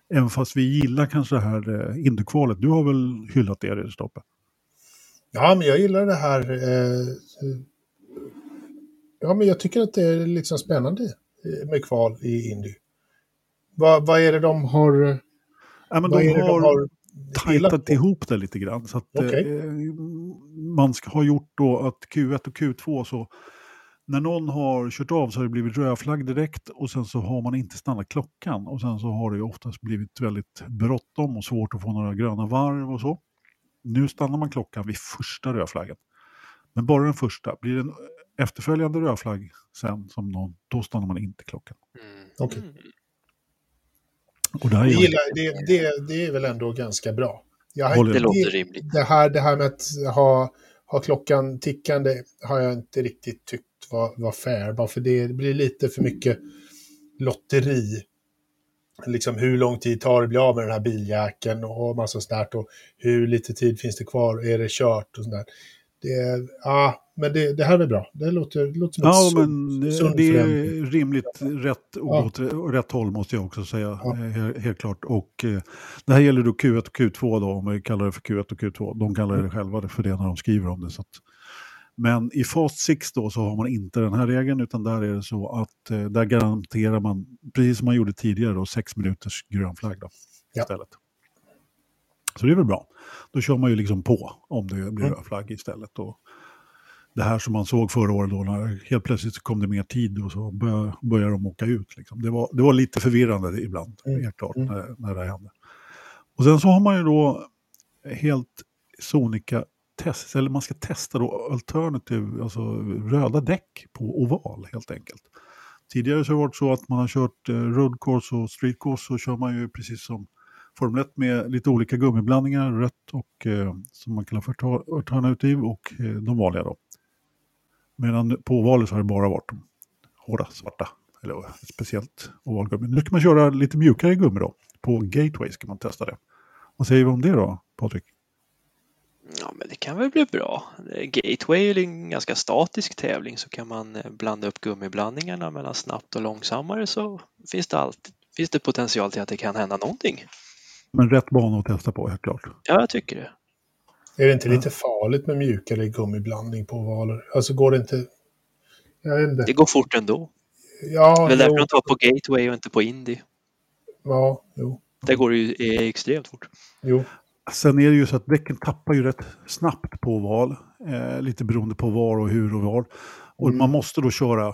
Även fast vi gillar kanske det här eh, Indukvalet. Du har väl hyllat det, det Stoppe? Ja, men jag gillar det här. Eh, ja, men jag tycker att det är liksom spännande eh, med kval i Indy. Vad, vad är det de har, Ja, men de har, de har tajtat ihop det lite grann. Så att, Okej. eh, man ska ha gjort då att Q1 och Q2 så när någon har kört av så har det blivit rödflagg direkt och sen så har man inte stannat klockan och sen så har det ju oftast blivit väldigt bråttom och svårt att få några gröna varv och så. Nu stannar man klockan vid första rödflaggen. Men bara den första. Blir det en efterföljande rödflagg sen som någon, då stannar man inte klockan. Mm. Okej. Mm. Och där gillar, det, det, det är väl ändå ganska bra. Jag, Det- låter rimligt. det, här, det här med att ha, ha klockan tickande har jag inte riktigt tyckt var, var fair. Bara för det blir lite för mycket lotteri. Liksom hur lång tid tar det att bli av med den här biljäkeln och massa sånt där. Och hur lite tid finns det kvar? Är det kört och sånt där. Det, ja, men det, det här är bra. Det låter, det låter som Ja, ett men det, det är rimligt rätt och Ja. åt rätt håll måste jag också säga. Ja. Eh, Helt, helt klart. Och eh, det här gäller då Q1 och Q2 då, om vi kallar det för Q1 och Q2. De kallar Mm. det själva för det när de skriver om det. Så att, men i Fast 6 då så har man inte den här regeln utan där är det så att eh, där garanterar man, precis som man gjorde tidigare då, sex minuters grön flagg då, Ja. istället. Så det är väl bra. Då kör man ju liksom på om det blir Mm. röd flagg istället. Och det här som man såg förra året då, när helt plötsligt kom det mer tid och så bör, började de åka ut. Liksom. Det, var, det var lite förvirrande ibland, Mm. helt klart, Mm. när, när det hände. Och sen så har man ju då helt sonika test, eller man ska testa då alternativ, alltså röda däck på oval helt enkelt. Tidigare så har det varit så att man har kört eh, road course och street course så kör man ju precis som Formel 1 med lite olika gummiblandningar, rött och eh, som man kallar för alter- alternativ och eh, de vanliga då. Medan på ovalet så har det bara varit de hårda svarta, eller speciellt ovalgummi. Nu ska man köra lite mjukare gummi då. På Gateway ska man testa det. Vad säger vi om det då, Patrik? Ja, men det kan väl bli bra. Gateway är en ganska statisk tävling så kan man eh, blanda upp gummiblandningarna mellan snabbt och långsammare så finns det alltid finns det potential till att det kan hända någonting. Men rätt bana att testa på, helt klart. Ja, jag tycker det. Är det inte lite farligt med mjukare gummiblandning på ovaler? Alltså går det inte... Jag vet inte. Det går fort ändå. Ja, Det är därför de tar på Gateway och inte på Indy. ja, jo, Där går det ju är extremt fort. jo. Sen är det ju så att däcken tappar ju rätt snabbt på oval. Eh, lite beroende på var och hur och var. Och Mm. man måste då köra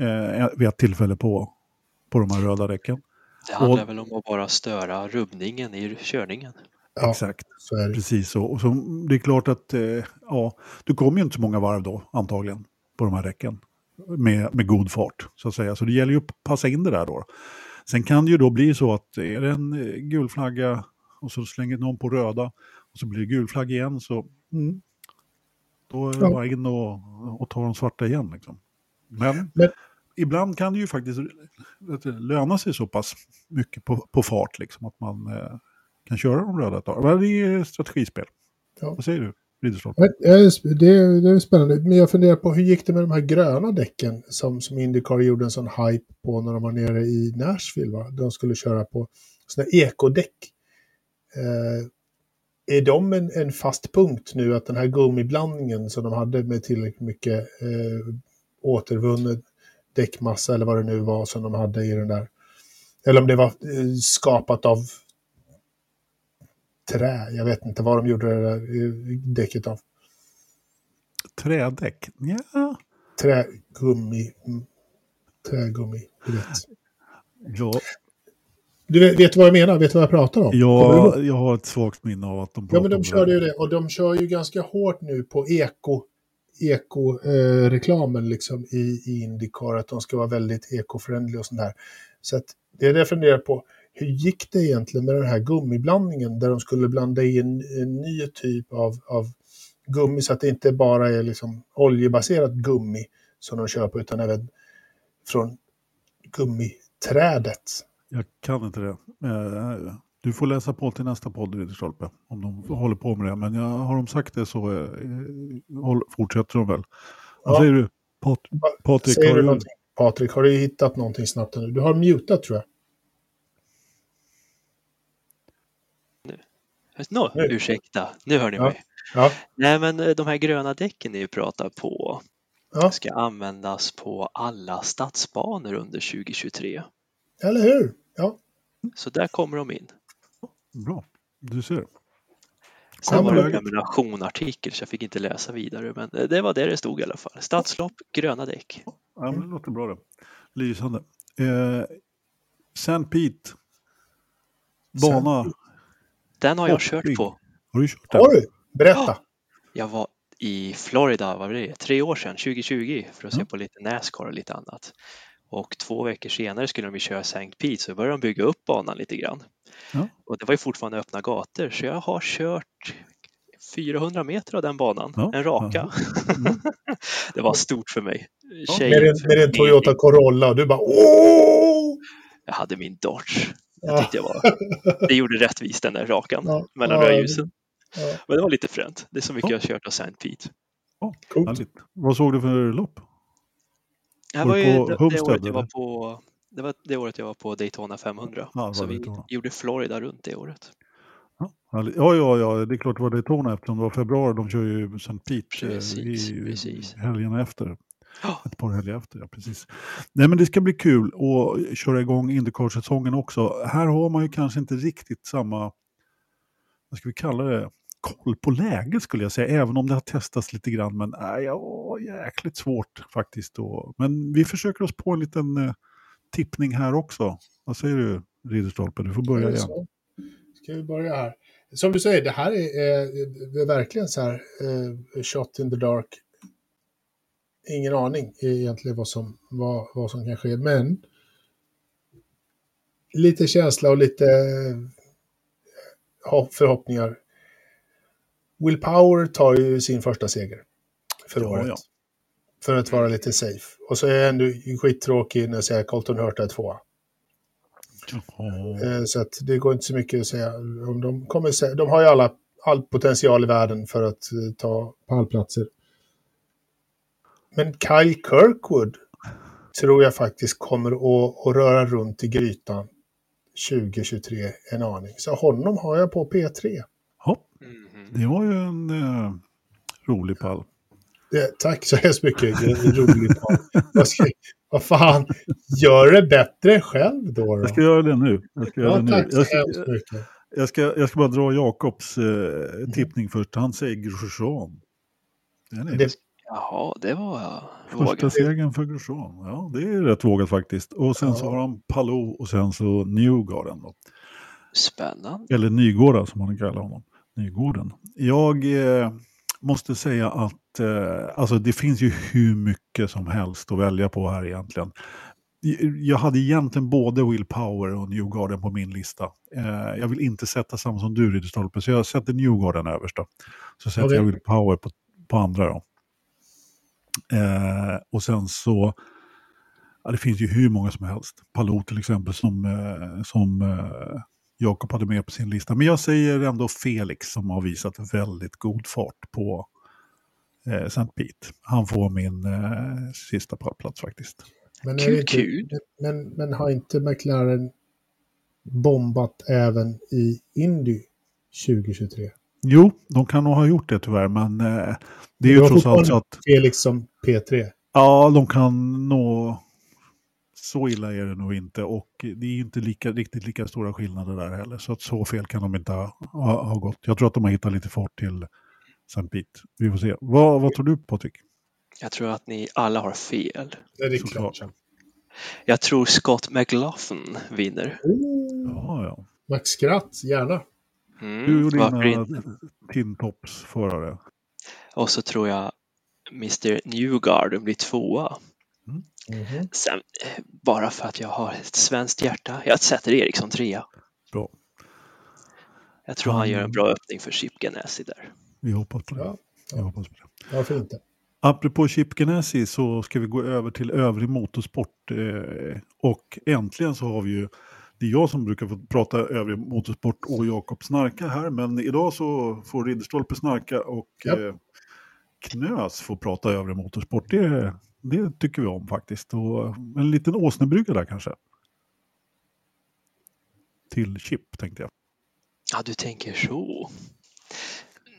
eh, vid ett tillfälle på, på de här röda däcken. Det handlar väl om att bara störa rubbningen i körningen. Ja, Exakt. så. Precis så. Och så det är klart att eh, ja, du kommer ju inte så många varv då antagligen på de här räcken med, med god fart så att säga. Så det gäller ju att passa in det där då. Sen kan det ju då bli så att är det en eh, gul flagga och så slänger någon på röda och så blir det gul flagg igen så mm, då är det Ja. bara in och, och ta de svarta igen. Liksom. Men, Men- ibland kan det ju faktiskt löna sig så pass mycket på, på fart liksom att man eh, kan köra de röda ett tag. Men det är strategispel. Ja. Vad säger du, Det är, det är spännande. Men jag funderar på hur gick det med de här gröna däcken som, som Indycar gjorde en sån hype på när de var nere i Nashville? Va? De skulle köra på såna ekodäck. Eh, är de en, en fast punkt nu att den här gummiblandningen som de hade med tillräckligt mycket eh, återvunnen däckmassa eller vad det nu var som de hade i den där. Eller om det var eh, skapat av trä. Jag vet inte vad de gjorde det där eh, däcket av. Trädäck? Ja. Trägummi. mm, Trägummi, du vet. Ja, Du vet, vet vad jag menar? Vet du vad jag pratar om? Ihåg? jag, har ett svagt minne av att de Ja, pratade men de körde ju det. Och de kör ju ganska hårt nu på eko eko-reklamen liksom i, i Indycar, att de ska vara väldigt eco-friendly och sånt där. Så att det är det jag funderar på. Hur gick det egentligen med den här gummiblandningen där de skulle blanda i en, ny typ av, av gummi så att det inte bara är liksom oljebaserat gummi som de på utan även från gummiträdet. Jag kan inte det. Eh, Du får läsa på till nästa podd, Ridderstolpe, om de håller på med det. Men jag, har de sagt det så eh, fortsätter de väl. Vad Ja. säger du? Pat, Patrik, Säger har du du... någonting? Patrik, har du hittat någonting snabbt nu? Du har mutat tror jag. Nå, Nu. ursäkta, nu hör ni Ja. mig. Ja. Nej, men eh, de här gröna däcken ni pratar på Ja, ska användas på alla stadsbanor under 2023. eller hur? Ja. Så där kommer de in. Bra, du ser. Sen var det en läget? prenumeration-artikel så jag fick inte läsa vidare, men eh, det var det det stod i alla fall. Stadslopp, gröna däck. Ja, men det låter bra det. Lysande. Eh, St. Pete. Bana. Den har jag kört på. Har du kört den? Har du? Berätta. Jag var i Florida, vad var det, tre år sedan, 2020, för att se Ja. på lite Nascar och lite annat. Och två veckor senare skulle de ju köra St. Pete, så började de bygga upp banan lite grann. Ja. Och det var ju fortfarande öppna gator, så jag har kört 400 meter av den banan, Ja, en raka. Mm. det var stort för mig. Ja, Med din, med din Toyota Corolla och du bara åh! Jag hade min Dodge. Jag Ja. tyckte jag var, det gjorde rättvist den där rakan Ja, mellan ja, rödljusen. Ja, Men det var lite fränt. Det är så mycket Ja. jag har kört av St. Pete. coolt. Härligt. Vad såg du för lopp? Det Var ju det, det året jag var på det var det året jag var på Daytona 500. Ja, så vi Daytona. gjorde Florida runt det året. Ja, ja, ja, det är klart det var Daytona eftersom det var februari. De kör ju St. Pete eh, Precis, i precis. helgen efter. Ja. Ett par helger efter, ja precis. Nej men det ska bli kul att köra igång Indycar-säsongen också. Här har man ju kanske inte riktigt samma vad ska vi kalla det, koll på läget skulle jag säga, även om det har testats lite grann. Men äh, ja, jäkligt svårt faktiskt. Då. Men vi försöker oss på en liten eh, tippning här också. Vad säger du, Ridderstolpe? Du får börja igen. Så. Ska vi börja här? Som du säger, det här är, är verkligen så här, eh, shot in the dark. Ingen aning egentligen vad som, vad, vad som kan ske, men lite känsla och lite förhoppningar. Will Power tar ju sin första seger för Ja, året. ja. För att vara lite safe. Och så är jag ändå skittråkig när jag säger Colton Hurta är tvåa. Eh, Så att det går inte så mycket att säga. De, kommer, de har ju alla, all potential i världen för att eh, ta pallplatser. Men Kyle Kirkwood tror jag faktiskt kommer att, att röra runt i grytan 2023 en aning. Så honom har jag på P3. Hopp, Mhm. det var ju en eh, rolig pall. Det, tack så hemskt mycket. Det är roligt. vad, ska, vad fan, gör det bättre själv då. då. Jag ska göra det nu. Jag ska, göra Ja, det nu. tack så Jag, ska, hemskt mycket. jag, ska, jag ska bara dra Jakobs eh, tippning först. Han säger Grosjean. Det, Jaha, det var Första vågat. segern för Grosjean. Ja, det är rätt vågat faktiskt. Och sen så Ja. har han Palou och sen så Newgarden. Då. Spännande. Eller Nygårda som man kallar honom. Nygården. Jag eh, måste säga att eh, alltså det finns ju hur mycket som helst att välja på här egentligen. Jag hade egentligen både Will Power och Newgarden på min lista. Eh, jag vill inte sätta samma som du Ridderstolpe, så jag sätter Newgarden överst. Då. Så sätter Okej. jag Will Power på, på andra. Då. Eh, och sen så, ja, det finns ju hur många som helst. Palou till exempel som, eh, som eh, Jakob hade med på sin lista. Men jag säger ändå Felix som har visat väldigt god fart på eh, St. Pete. Han får min eh, sista pallplats faktiskt. men, är Kul, inte, kul. Men, men har inte McLaren bombat även i Indy 2023? Jo, de kan nog ha gjort det tyvärr, men eh, det är ju trots allt så att Felix som P3. ja, de kan nå så illa är det nog inte och det är ju inte lika, riktigt lika stora skillnader där heller. Så att så fel kan de inte ha, ha, ha gått. Jag tror att de har hittat lite fart till St. Pete. Vi får se. Vad, vad tror du Patrik? Jag tror att ni alla har fel. Det är Såklart. klart. Jag tror Scott McLaughlin vinner. Oh, Ja, ja. Max Skratt, gärna. Mm, Du och dina inte? Tin Tops-förare. Och så tror jag Mr Newgarden blir tvåa. Mhm. Sen, eh, bara för att jag har ett svenskt hjärta. Jag sätter Eriksson trea. Bra. Jag tror han Mm. gör en bra öppning för Chip Ganassi där. Vi hoppas på det. Ja, Vi hoppas på det. varför inte? Apropå Chip Ganassi så ska vi gå över till övrig motorsport. Eh, och äntligen så har vi ju, det är jag som brukar få prata övrig motorsport och Jakob snarka här, men idag så får Ridderstolpe snarka och Japp. eh, Knös får prata övrig motorsport. Det, det tycker vi om faktiskt. Och en liten åsnebrygga där kanske. Till Chip tänkte jag. Ja, du tänker så.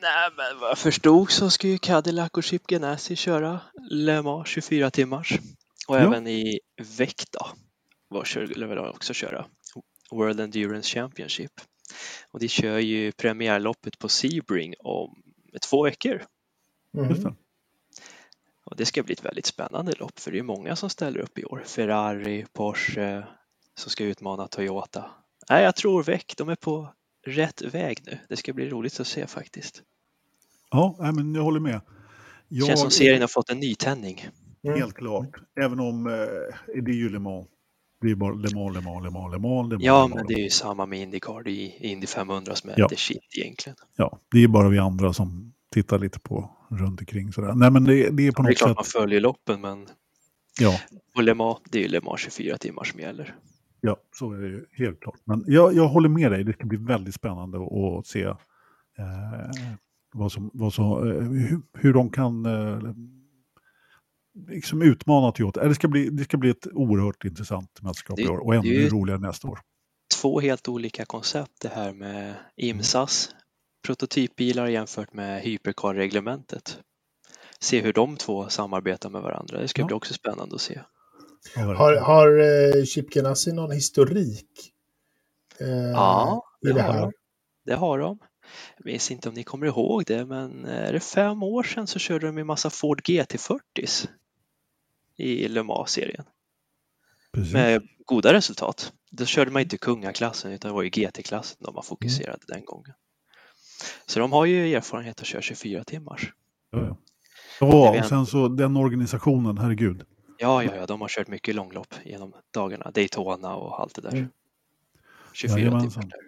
Nej, men vad jag förstod så ska ju Cadillac och Chip Ganassi köra Le Mans 24 timmars. Och Ja. även i veck då, var kör, eller vill också köra World Endurance Championship. Och de kör ju premiärloppet på Sebring om två veckor. Det. Och det ska bli ett väldigt spännande lopp för det är många som ställer upp i år. Ferrari, Porsche som ska utmana Toyota. Nej, jag tror väck, de är på rätt väg nu. Det ska bli roligt att se faktiskt. Ja, men jag håller med. Jag, Känns som serien har fått en nytändning. Mm. Helt klart. Även om eh, det är ju Le Mans. Det är bara Le Mans, Le Mans, Le Mans, Le Mans, Le Mans. Ja, Le Mans, men det är ju samma med Indycar. Det är Indy 500 som är Ja. the shit egentligen. Ja, det är bara vi andra som tittar lite på runt omkring sådär. Nej, men det, det är på Det är något klart sätt. man följer loppen, men Ja, på Le Mans, det är ju Le Mans 24 timmar som gäller. ja, så är det ju helt klart. Men jag, jag håller med dig. Det ska bli väldigt spännande att, att se eh, vad som, vad som, eh, hur, hur de kan eh, liksom utmana Toyota. Eh, Det ska, bli, det ska bli ett oerhört intressant mästerskap i år och ännu ju- roligare nästa år. Två helt olika koncept det här med IMSAs prototypbilar jämfört med hypercar-reglementet. Se hur de två samarbetar med varandra. Det ska Ja. bli också spännande att se. Har, har eh, Chip Ganassi någon historik? Eh, Ja, i det det har här? de. Det har de. Jag minns inte om ni kommer ihåg det, men är det fem år sedan så körde de en massa Ford GT40s i Le Mans-serien med goda resultat. Då körde man inte kungaklassen utan det var ju GT-klassen de var fokuserade den gången. Så de har ju erfarenhet att köra 24 timmars. Ja, ja. Ja, och sen så den organisationen, herregud. Ja, ja, ja, de har kört mycket långlopp genom dagarna. Daytona och allt det där. Mm. 24 Jajamensan. timmar där.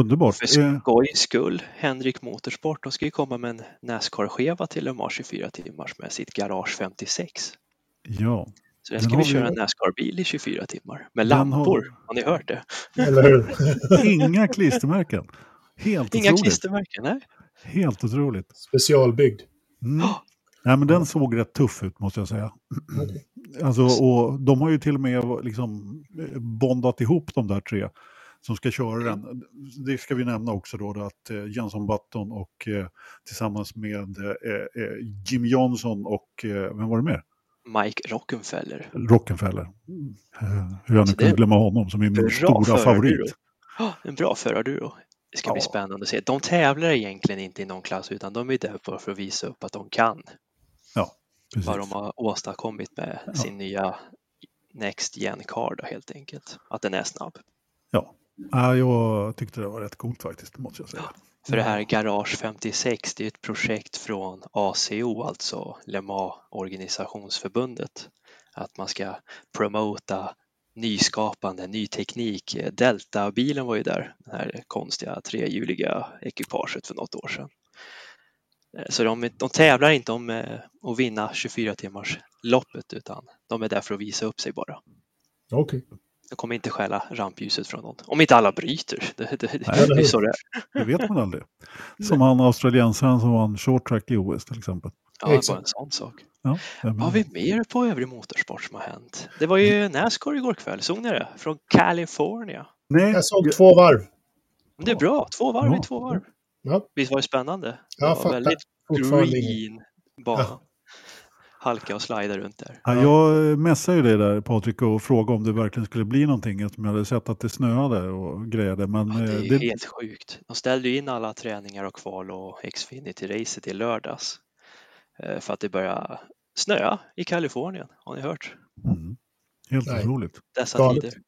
Underbart. För Eh, skojs skull, Henrik Motorsport, de ska ju komma med en Nascar-skeva till Le Mans 24 timmars med sitt Garage 56. Ja, Så där ska vi köra en Nascar-bil i 24 timmar med Den har- lampor. Har ni hört det? Eller hur? inga klistermärken. Helt Inga otroligt. klistermärken, nej. Helt otroligt. Specialbyggd. Mm. Nej, men den såg rätt tuff ut måste jag säga. Okej. Alltså, och de har ju till och med liksom bondat ihop de där tre som ska köra den. Det ska vi nämna också då, då att eh, Jenson Button och eh, tillsammans med eh, eh, Jim Johnson och, eh, vem var det mer? Mike Rockenfeller. Rockenfeller. Eh, hur jag nu Alltså, kunde glömma honom som är min stora favorit. Ja, en bra förarduro. Det ska bli Ja. spännande att se. De tävlar egentligen inte i någon klass utan de är där för att visa upp att de kan Precis. vad de har åstadkommit med Ja. sin nya Next Gen Car då, helt enkelt. Att den är snabb. Ja. Ja, jag tyckte det var rätt coolt faktiskt, måste jag säga. För det här Garage 56, det är ett projekt från ACO, alltså Lema organisationsförbundet. Att man ska promota nyskapande, ny teknik. Delta-bilen var ju där, det här konstiga trehjuliga ekipaget för något år sedan. Eh, så de, de tävlar inte om eh, att vinna 24 timmars loppet utan de är där för att visa upp sig bara. Okej. De kommer inte stjäla rampljuset från någon. Om inte alla bryter. Det, det, det, Nej, det är så det är. Det vet man aldrig. Som han australiensaren som vann short track i OS till exempel. Ja, bara Exakt. en sån sak. Ja, det Vad har vi mer på övrig motorsport som har hänt? Det var ju Nascar igår kväll, såg ni det? Från California. Nej, Jag såg två varv. Det är bra, två varv Ja. i två varv. Ja, Visst var det spännande? Det jag var väldigt green bana. Halka och slida runt där. Ja, jag messade ju dig där Patrik och frågade om det verkligen skulle bli någonting eftersom jag hade sett att det snöade och grejade. Men Ja, det är eh, ju det, helt sjukt. De ställde ju in alla träningar och kval och Xfinity-racet i lördags. eh, För att det börjar snöa i Kalifornien, har ni hört? mm, helt Nej. otroligt. dessa Galet. tider.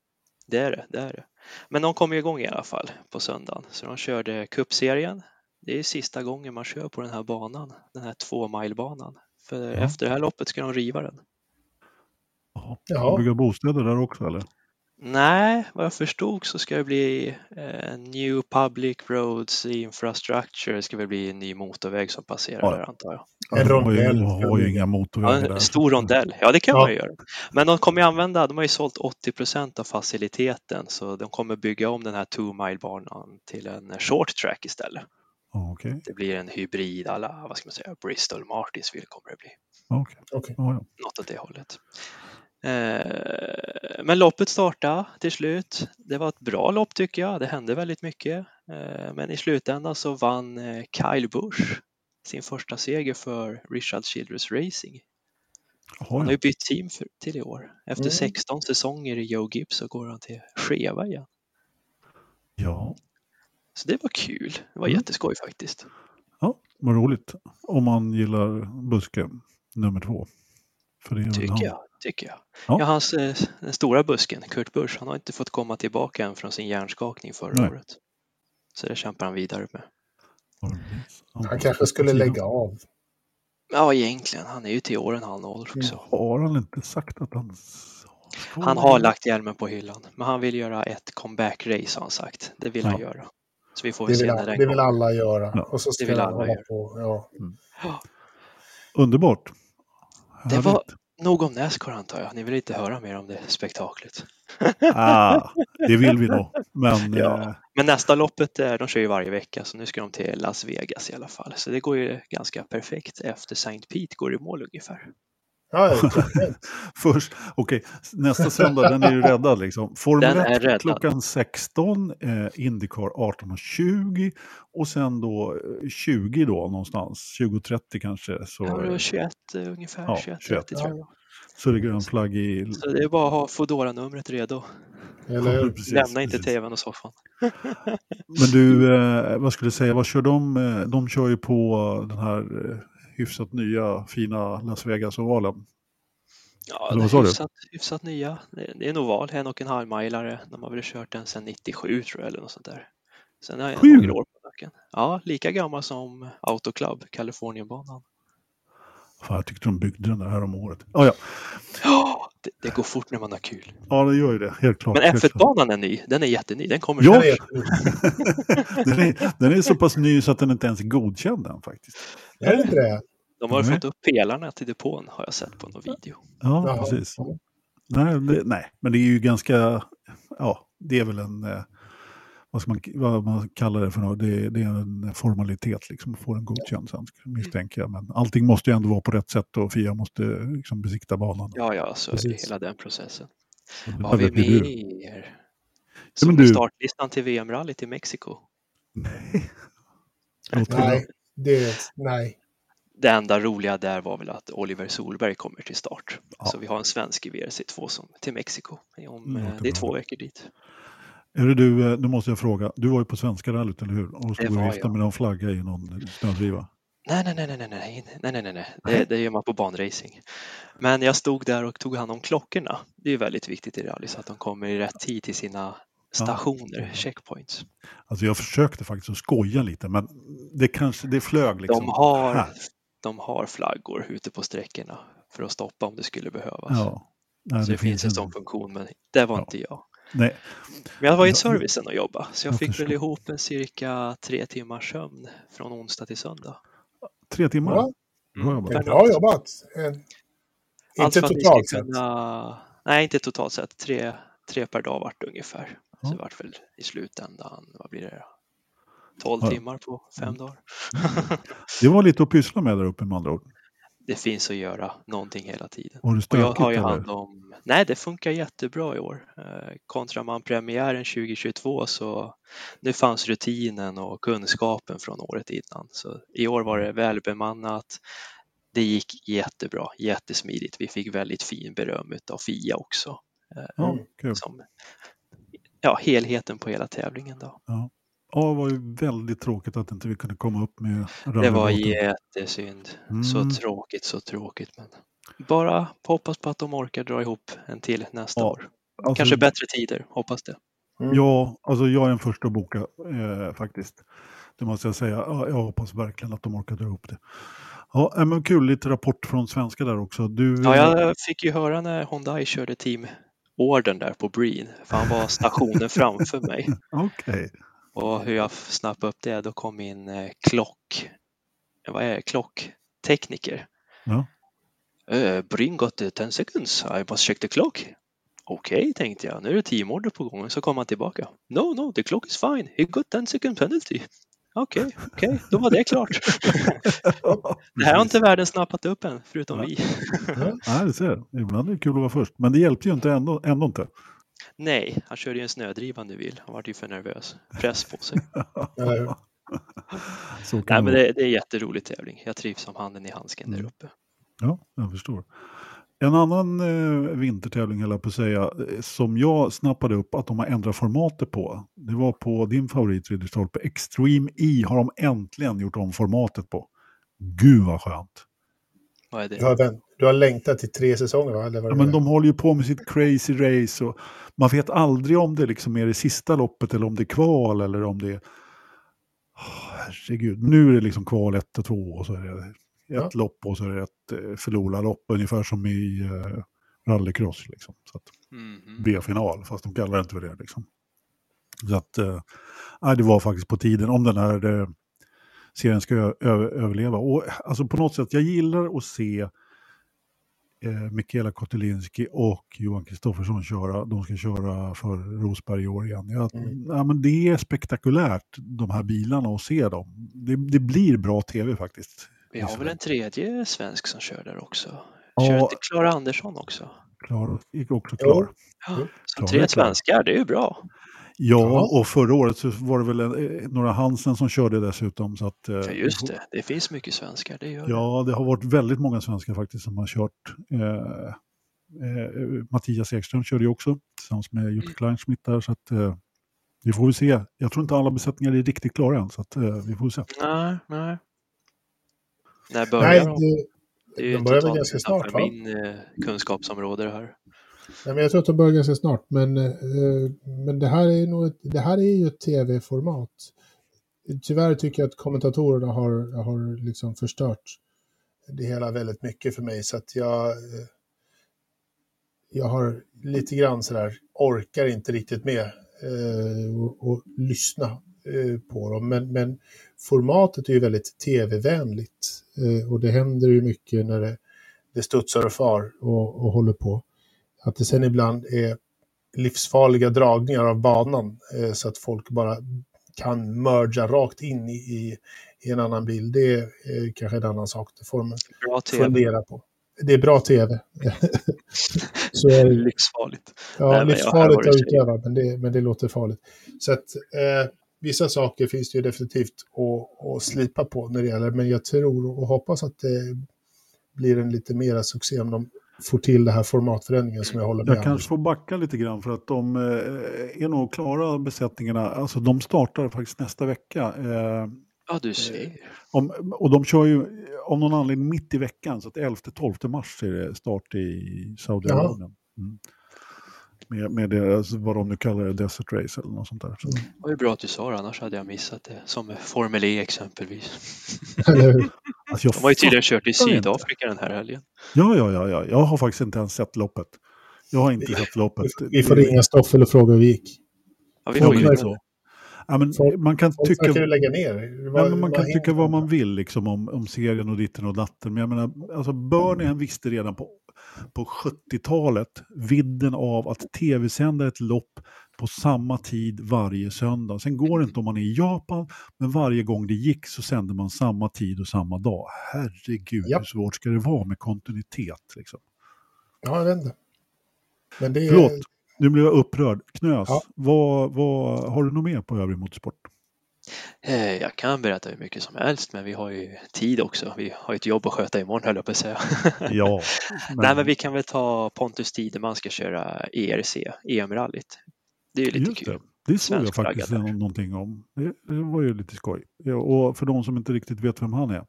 Det är det, det är det. Men de kom igång i alla fall på söndagen. Så de körde cupserien. Det är sista gången man kör på den här banan, den här två milebanan. För Ja. efter det här loppet ska de riva den. Jaha. Jaha. Bygga bostäder där också eller? Nej, vad jag förstod så ska det bli eh, New Public Roads Infrastructure. Det ska väl bli en ny motorväg som passerar Ja. där antar jag. En de har ju, rondell. de har ju inga Ja, motorvägar där. en stor rondell, ja det kan Ja. man ju göra. Men de kommer ju använda, de har ju sålt 80 procent av faciliteten så de kommer bygga om den här two mile banan till en short track istället. Okej, Det blir en hybrid alla, vad ska man säga, Bristol Martinsville kommer det bli. Ja, ja. Något åt det hållet. Eh, Men loppet startade till slut. Det var ett bra lopp tycker jag. Det hände väldigt mycket. Eh, Men i slutändan så vann eh, Kyle Busch sin första seger för Richard Childress Racing. Han Jaha, har ju bytt team för, till i år. Efter Mm. 16 säsonger i Joe Gibbs så går han till Cheva igen. ja. Så det var kul. Det var Mm. jätteskoj faktiskt. Ja, vad roligt. Om man gillar buske nummer två. För det han. Tycker jag. Tycker jag. Ja. Ja. hans eh, den stora busken, Kurt Busch, han har inte fått komma tillbaka än från sin hjärnskakning förra Nej. året. Så det kämpar han vidare med. Han kanske skulle lägga av. Ja, egentligen. Han är ju till åren han ålder också. Har han inte sagt att han... Han har lagt hjälmen på hyllan, men han vill göra ett comeback-race har han sagt. Det vill han Ja. göra. Så vi får Det väl se vill, när den det vill alla göra. Ja. Och så ska Det vill alla göra. på. Ja. Ja, Underbart. Det var- Härligt. nog om Nascar antar jag. Ni vill inte höra mer om det spektaklet. Ah, det vill vi nog. Men Ja. eh, Men nästa loppet, eh, de kör ju varje vecka, så nu ska de till Las Vegas i alla fall. Så det går ju ganska perfekt. Efter St. Pete går i mål ungefär. Ja. Först, okej, nästa söndag den är ju räddad liksom. Formel Den är 1 räddad. klockan 16, eh, Indycar 18.20 och sen då eh, 20 då någonstans, 20.30 kanske. Så, Ja, det var 21 eh, ungefär, Ja, 21, 21. 30 tror jag. så är det grön flagg i... Så det är bara att ha Foodora-numret redo. Eller hur? Precis, Lämna inte precis. tvn och soffan. Men du, eh, vad skulle du säga, vad kör de? Eh, de kör ju på den här eh, hyfsat nya fina Las Vegas-ovalen. Ja, Eller vad sa är du? hyfsat, hyfsat nya. Det är en oval, en och en halv milare. De har väl kört den sedan 97 tror jag eller något sånt där. Sen har jag Sju? några år på nacken. Ja, lika gammal som Auto Club, Kalifornienbanan. Fan, jag tyckte de byggde den där här om året. Ah, ja, Ja, det, det går fort när man har kul. ja, det gör ju det, helt klart. Men helt klart. F1-banan är ny, den är jätteny. Den kommer Ja. Den, är, den är så pass ny så att den inte ens är godkänd än faktiskt. Är det inte det? De har Nej. fått upp pelarna till depån har jag sett på någon video. Ja, precis. Nej, det, nej, men det är ju ganska, ja, det är väl en, eh, vad, man, vad man kallar det för något, det, det är en formalitet liksom att få den godkänd sen, misstänker jag. Men allting måste ju ändå vara på rätt sätt och FIA måste liksom besikta banan. Ja, ja, så är hela den processen. Vad har vi mer? Som du- startlistan till VM-rallyt i Mexiko. Nej, det, nej. Det enda roliga där var väl att Oliver Solberg kommer till start. Ja. Så vi har en svensk i VRC2 som, till Mexiko. Om, Mm, eh, det är bra. två veckor dit. Är det du, eh, nu måste jag fråga, du var ju på svenska rallyt, eller hur? Och Det stod och viftade med någon flagga i någon snödriva. Nej, nej, nej, nej, nej, nej, nej, nej, nej. Det, det gör man på banracing. Men jag stod där och tog hand om klockorna. Det är ju väldigt viktigt i rally så att de kommer i rätt tid till sina stationer, checkpoints. Alltså jag försökte faktiskt att skoja lite, men det kanske, det flög liksom. De har, här. de har flaggor ute på sträckorna för att stoppa om det skulle behövas. Ja. Nej, så det, finns en en- sån funktion, men det var Ja. inte jag. Nej, Men jag var i servicen och jobbade, så jag, jag fick förstår. väl ihop en cirka tre timmars sömn från onsdag till söndag. tre timmar. Ja, Bra jobbat. jobbat. Eh, Allt Inte totalt sett. kunna... Nej, inte totalt sett. Tre, tre per dag vart det ungefär. Ja. Så det vart väl i slutändan, vad blir det då? 12 Ja. timmar på fem Mm. dagar. Det var lite att pyssla med där uppe med andra ord. Det finns att göra någonting hela tiden. Var det Och stökigt jag har ju hand om... Nej, det funkar jättebra i år. Eh, Kontra man premiären 2022 så nu fanns rutinen och kunskapen från året innan. Så i år var det välbemannat. Det gick jättebra, jättesmidigt. Vi fick väldigt fin beröm av Fia också. Ja, Mm. kul. Som, ja, helheten på hela tävlingen då. Ja, det var ju väldigt tråkigt att inte vi kunde komma upp med Det var jättesynd. Så Mm. tråkigt, så tråkigt. Men bara hoppas på att de orkar dra ihop en till nästa Ja, år. Alltså, Kanske bättre tider, hoppas det. Mm. Ja, alltså jag är den första att boka eh, faktiskt. Det måste jag säga. Ja, jag hoppas verkligen att de orkar dra ihop det. Ja, äh, men kul, lite rapport från svenska där också. Du, Ja, jag fick ju höra när Hyundai körde teamordern där på Breen, för han var stationen framför mig. Okej. Och hur jag snappade upp det, då kom min eh, klock, eh, vad är det, klocktekniker. Ja. Uh, Breen got the 10 seconds, I must check the clock. Okej, tänkte jag, nu är det teamorder på gång. Så kom han tillbaka. No, no, the clock is fine, he got 10 second penalty. Okej, okej, då var det klart. det här har inte världen snappat upp än, förutom Ja. vi. Nej, det ser. Ibland är det kul att vara först. Men det hjälpte ju inte ändå, ändå inte. Nej, han körde ju en snödriva nu vill. Han var ju för nervös. Press på sig. Så kan Nej, det men det, det är jätterolig tävling. Jag trivs som handen i handsken där Mm. uppe. Ja, jag förstår. En annan eh, vintertävling, höll jag på att säga, eh, som jag snappade upp att de har ändrat formatet på. Det var på din favorit, Ridderstolpe, Extreme E har de äntligen gjort om formatet på. Gud vad skönt! Vad är det? har, vänt, du har längtat i tre säsonger va? Eller vad Ja, men de håller ju på med sitt crazy race och man vet aldrig om det liksom är det sista loppet eller om det är kval eller om det är... Åh, herregud, nu är det liksom kval 1 och 2 och så är det ett Ja. lopp och så är det ett eh, förlorarlopp ungefär som i uh, rallycross. Liksom. Så att, Mhm. B-final, fast de kallar det inte för det. Liksom. Så att, eh, nej, det var faktiskt på tiden om den här eh, serien ska ö- ö- överleva. Och alltså på något sätt, jag gillar att se eh, Mikaela Kotelinski och Johan Kristoffersson köra. De ska köra för Rosberg i år igen. Ja, Mm. ja, men det är spektakulärt, de här bilarna, och se dem. Det, det blir bra tv faktiskt. Vi har väl en tredje svensk som kör där också. Kör Ja, inte Klara Andersson också? klar, gick också klar. Ja, så Klara tre klar. svenskar, det är ju bra. Ja, och förra året så var det väl eh, några Hansen som körde dessutom. Så att, eh, Ja, just det, det finns mycket svenskar, det gör det. Ja, det har varit väldigt många svenskar faktiskt som har kört. Eh, eh, Mattias Ekström körde ju också tillsammans med Jutta Kleinschmidt där. Så att, eh, vi får väl se. Jag tror inte alla besättningar är riktigt klara än, så att, eh, vi får se. Nej, nej. När börjar Nej, de? det, Det är ju de börjar väl ganska snart, va? min eh, kunskapsområde det här nej, men jag tror att de börjar ganska snart. Men, eh, men det, här är nog ett, det här är ju ett tv-format. Tyvärr tycker jag att kommentatorerna har, har liksom förstört det hela väldigt mycket för mig. Så att jag, eh, jag har lite grann sådär, orkar inte riktigt med eh, och, och lyssna eh, på dem. Men, men formatet är ju väldigt tv-vänligt. Eh, och det händer ju mycket när det, det studsar och far och, och håller på. Att det sen ibland är livsfarliga dragningar av banan eh, så att folk bara kan merga rakt in i, i, i en annan bil. Det är eh, kanske en annan sak. Det får man fundera på. Det är bra tv. så är det. Livsfarligt. Ja, Nej, livsfarligt att utöva, men det, men det låter farligt. Så att eh, vissa saker finns det ju definitivt att, att slipa på när det gäller, men jag tror och hoppas att det blir en lite mera succé om de får till det här formatförändringen som jag håller med Jag om. kanske får backa lite grann för att de eh, är nog klara besättningarna. Alltså de startar faktiskt nästa vecka. Eh, Ja, du ser. om, och de kör ju om någon anledning mitt i veckan. Så att 11-12 mars är det start i Saudiarabien. Mm. Med, med alltså vad de nu kallar det, Desert Race eller något sånt där. Så, Det var ju bra att du sa det, annars hade jag missat det. Som Formel E exempelvis. Alltså jag De har ju tydligen kört i fattar inte. Sydafrika den här helgen. Ja, ja, ja, ja. Jag har faktiskt inte ens sett loppet. Jag har inte sett loppet. Vi får ringa Stoffel och fråga hur det gick. Ja, vi Ja, får men ju det så. Ja, men Folk- man kan tycka... lägga ner. Ja, Vad- men man kan tycka vad man vill liksom, om, om serien och ditten och datten. Men jag menar, alltså Burnham visste redan på, på 70-talet vidden av att tv-sända ett lopp på samma tid varje söndag. Sen går det inte om man är i Japan, men varje gång det gick så sände man samma tid och samma dag. Herregud, Japp. hur svårt ska det vara med kontinuitet? Liksom. Ja, jag vet inte. Men det är... Förlåt, nu blev jag upprörd. Knös, Ja. vad, vad, har du något mer på övrig motorsport? Eh, Jag kan berätta hur mycket som helst, men vi har ju tid också. Vi har ju ett jobb att sköta imorgon, höll jag på att säga. Ja, Nej, men vi kan väl ta Pontus Tideman ska köra ERC, EM-rallyt. Det är ju lite Just kul. det. Det såg jag faktiskt där. nå- någonting om. Det, det var ju lite skoj. Och för de som inte riktigt vet vem han är.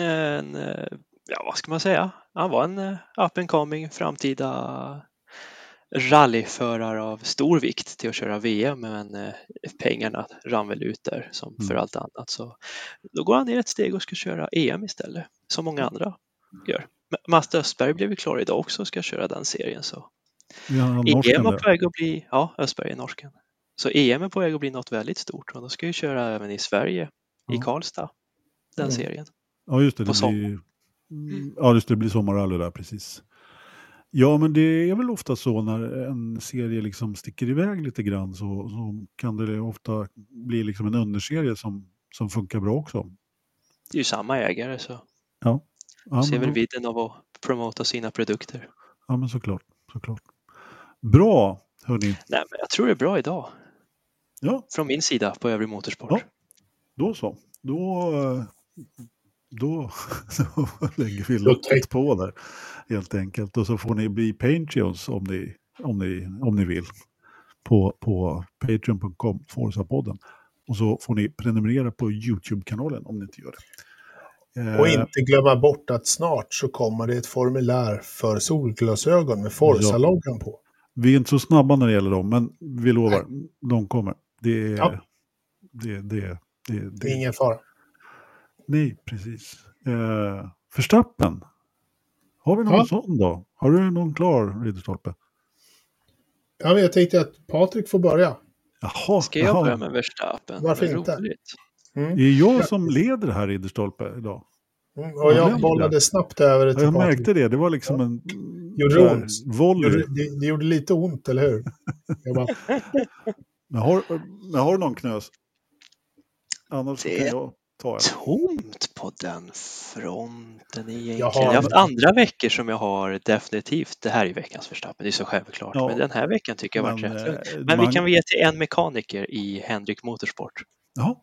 En, eh, ja, vad ska man säga? Han var en eh, up and coming framtida rallyförare av stor vikt till att köra VM, men eh, pengarna rann väl ut där som för Mm. allt annat. Så då går han ner ett steg och ska köra EM istället, som många andra gör. Mats Östberg blev ju klar idag också och ska köra den serien. Så Han EM där? på väg att bli, ja, Östberg är norsken. Så EM är på väg att bli något väldigt stort och de ska ju köra även i Sverige, i Ja. Karlstad, den Mm. serien. Ja, just det. på Det blir, Mm, ja, just det, det blir sommarrally där, precis. Ja, men det är väl ofta så när en serie liksom sticker iväg lite grann så, så kan det ofta bli liksom en underserie som, som funkar bra också. Det är ju samma ägare så Ja, ja, ser väl vidden av att promota sina produkter. ja men såklart, såklart. Bra, hörni. Nej, men jag tror det är bra idag Ja, från min sida på övrig motorsport. Ja. Då så. Då, eh, då, då lägger vi locket på där helt enkelt. Och så får ni bli Patreons om ni, om ni, om ni vill. På, på patreon.com, Forza-podden. Och så får ni prenumerera på YouTube-kanalen om ni inte gör det. Eh, Och inte glömma bort att snart så kommer det ett formulär för solglasögon med Forza-loggan på. Vi är inte så snabba när det gäller dem, men vi lovar, de kommer. Det är... Ja. Det, det, det, det, Det är ingen fara. Nej, precis. Eh, Förstappen. Har vi någon Ja. sån då? Har du någon klar, Ridderstolpe? Ja, men jag tänkte att Patrik får börja. Jaha, Ska jag jaha. börja med Verstappen? Varför inte? Mm. Det är jag som leder här Ridderstolpe idag. Mm. Och jag bollade snabbt över det Ja, till jag Patrik. märkte det. Det var liksom en Gjorde ont? volley. Det, det, det gjorde lite ont, eller hur? Jag bara, Men har, men har du någon knös? Annars Det- kan jag tar jag. Tomt på den fronten egentligen. Jag Jag har- har haft andra veckor som jag har definitivt. Det här är veckans Verstappen, det är så självklart. Ja. Men den här veckan tycker jag har varit rätt. eh, Men man- vi kan väl ge till en mekaniker i Henrik Motorsport. Jaha,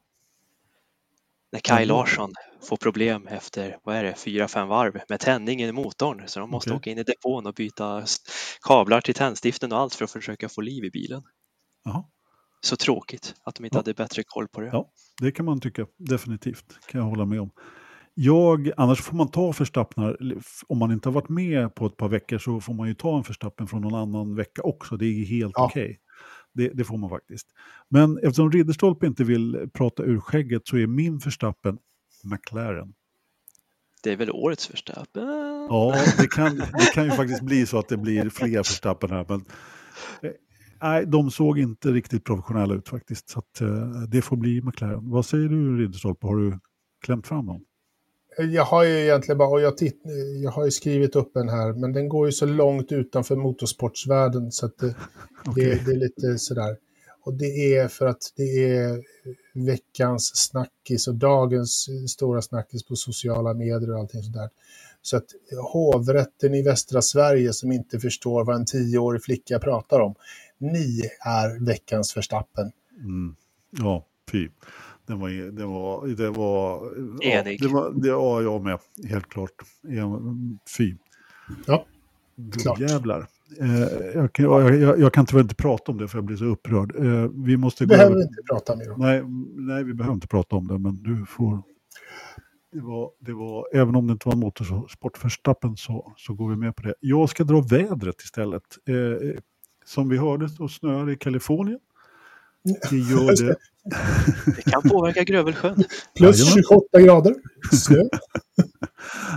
När Kaj Jaha. Larsson får problem efter, vad är det, fyra, fem varv med tändningen i motorn. Så de måste Okej. åka in i depån och byta kablar till tändstiften och allt för att försöka få liv i bilen. jaha. Så tråkigt att de inte Ja. hade bättre koll på det. Ja. Det kan man tycka, definitivt. kan jag hålla med om. Jag, annars får man ta förstappnar, om man inte har varit med på ett par veckor så får man ju ta en förstappen från någon annan vecka också. Det är helt Ja. okej. Det, det får man faktiskt. Men eftersom Ridderstolpe inte vill prata ur skägget så är min förstappen McLaren. Det är väl årets Verstappen? Ja, det kan, det kan ju faktiskt bli så att det blir fler förstappen här. Men, eh, nej, de såg inte riktigt professionella ut faktiskt. Så att, eh, det får bli McLaren. Vad säger du Ridderstolpe? Har du klämt fram någon? Jag har ju egentligen bara, och jag, titt, jag har ju skrivit upp en här, men den går ju så långt utanför motorsportsvärlden så att det, Okej. det, det är lite sådär. Och det är för att det är veckans snackis och dagens stora snackis på sociala medier och allting sådär. Så att hovrätten i västra Sverige som inte förstår vad en tioårig flicka pratar om, ni är veckans förstappen. Mm. Ja, fy. Det var, det var, det var, ja, Enig. det var, det var jag med, helt klart. Ja, Fy. Ja, klart. Jävlar. Eh, jag, kan- jag, jag, jag kan tyvärr inte prata om det för jag blir så upprörd. Eh, vi måste behöver vi över. inte prata mer om. Nej, nej, vi behöver inte prata om det, men du får... Det var, det var, även om det inte var en motorsportförstappen så, så går vi med på det. Jag ska dra vädret istället. Eh, som vi hörde så snöar det i Kalifornien. Det gör det. Det kan påverka Grövelsjön. Plus Jajamän. 28 grader. Snö.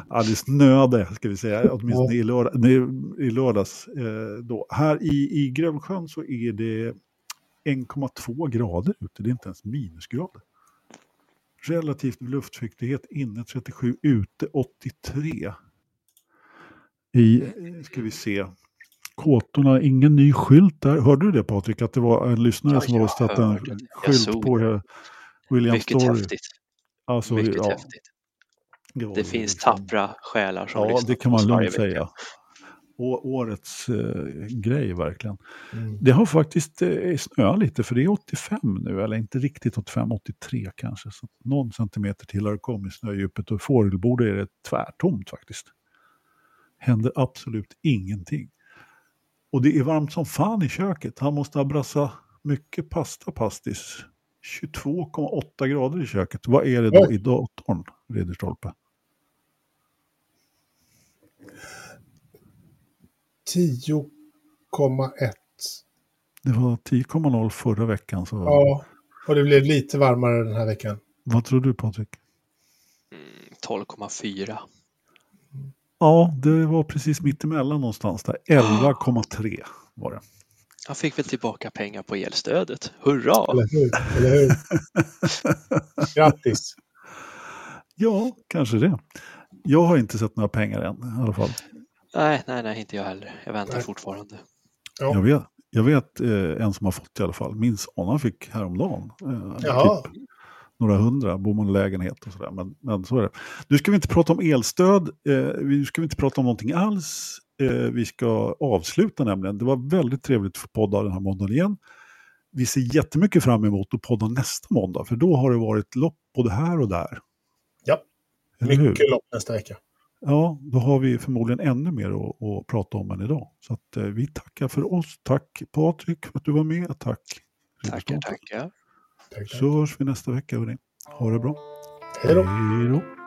Ja, det snöade, ska vi säga, åtminstone i, lördag, nej, i lördags. Eh, då. Här i, i Grövelsjön så är det 1,2 grader ute, det är inte ens minusgrader. Relativt luftfuktighet inne 37, ute 83. I, eh, ska vi se, Kåtorna, ingen ny skylt där. Hörde du det Patrik, att det var en lyssnare Ja, som har satt en det. Skylt på det. William Mycket Story? häftigt. Alltså, Mycket ja, häftigt. Det ju finns liksom- tappra själar som Ja, lyssnar det kan man lugnt säga. Å, årets eh, grej verkligen. Mm. Det har faktiskt eh, snöat lite för det är 85 nu, eller inte riktigt 85, 83 kanske. Så någon centimeter till har det kommit snödjupet och fågelbord är det tvärtomt faktiskt. Händer absolut ingenting. Och det är varmt som fan i köket. Han måste ha brassat mycket pasta pastis. 22,8 grader i köket. Vad är det då i datorn, Ridderstolpe? 10,1. Det var 10,0 förra veckan. Så Ja, och det blev lite varmare den här veckan. Vad tror du Patrik? Mm, 12,4. Ja, det var precis mitt emellan någonstans där. 11,3 var det. Jag fick väl tillbaka pengar på elstödet. Hurra! Eller hur? Eller hur? Grattis! Ja, kanske det. Jag har inte sett några pengar än i alla fall. Nej, nej, nej, inte jag heller. Jag väntar Nej. fortfarande. Ja. Jag vet, jag vet eh, en som har fått i alla fall. Min son han fick häromdagen. Eh, Jaha. typ några hundra, bor man i lägenhet och sådär. Men, men så är det. Nu ska vi inte prata om elstöd. Eh, nu ska vi inte prata om någonting alls. Eh, vi ska avsluta nämligen. Det var väldigt trevligt att få podda den här måndagen igen. Vi ser jättemycket fram emot att podda nästa måndag. För då har det varit lopp både här och där. Ja, Eller hur? mycket lopp nästa vecka. Ja, då har vi förmodligen ännu mer att, att prata om än idag. Så att, eh, vi tackar för oss. Tack Patrik för att du var med. Tack. Tackar, tackar. Tack, tack. Så hörs vi nästa vecka. Hörni. Ha det bra. Hej då!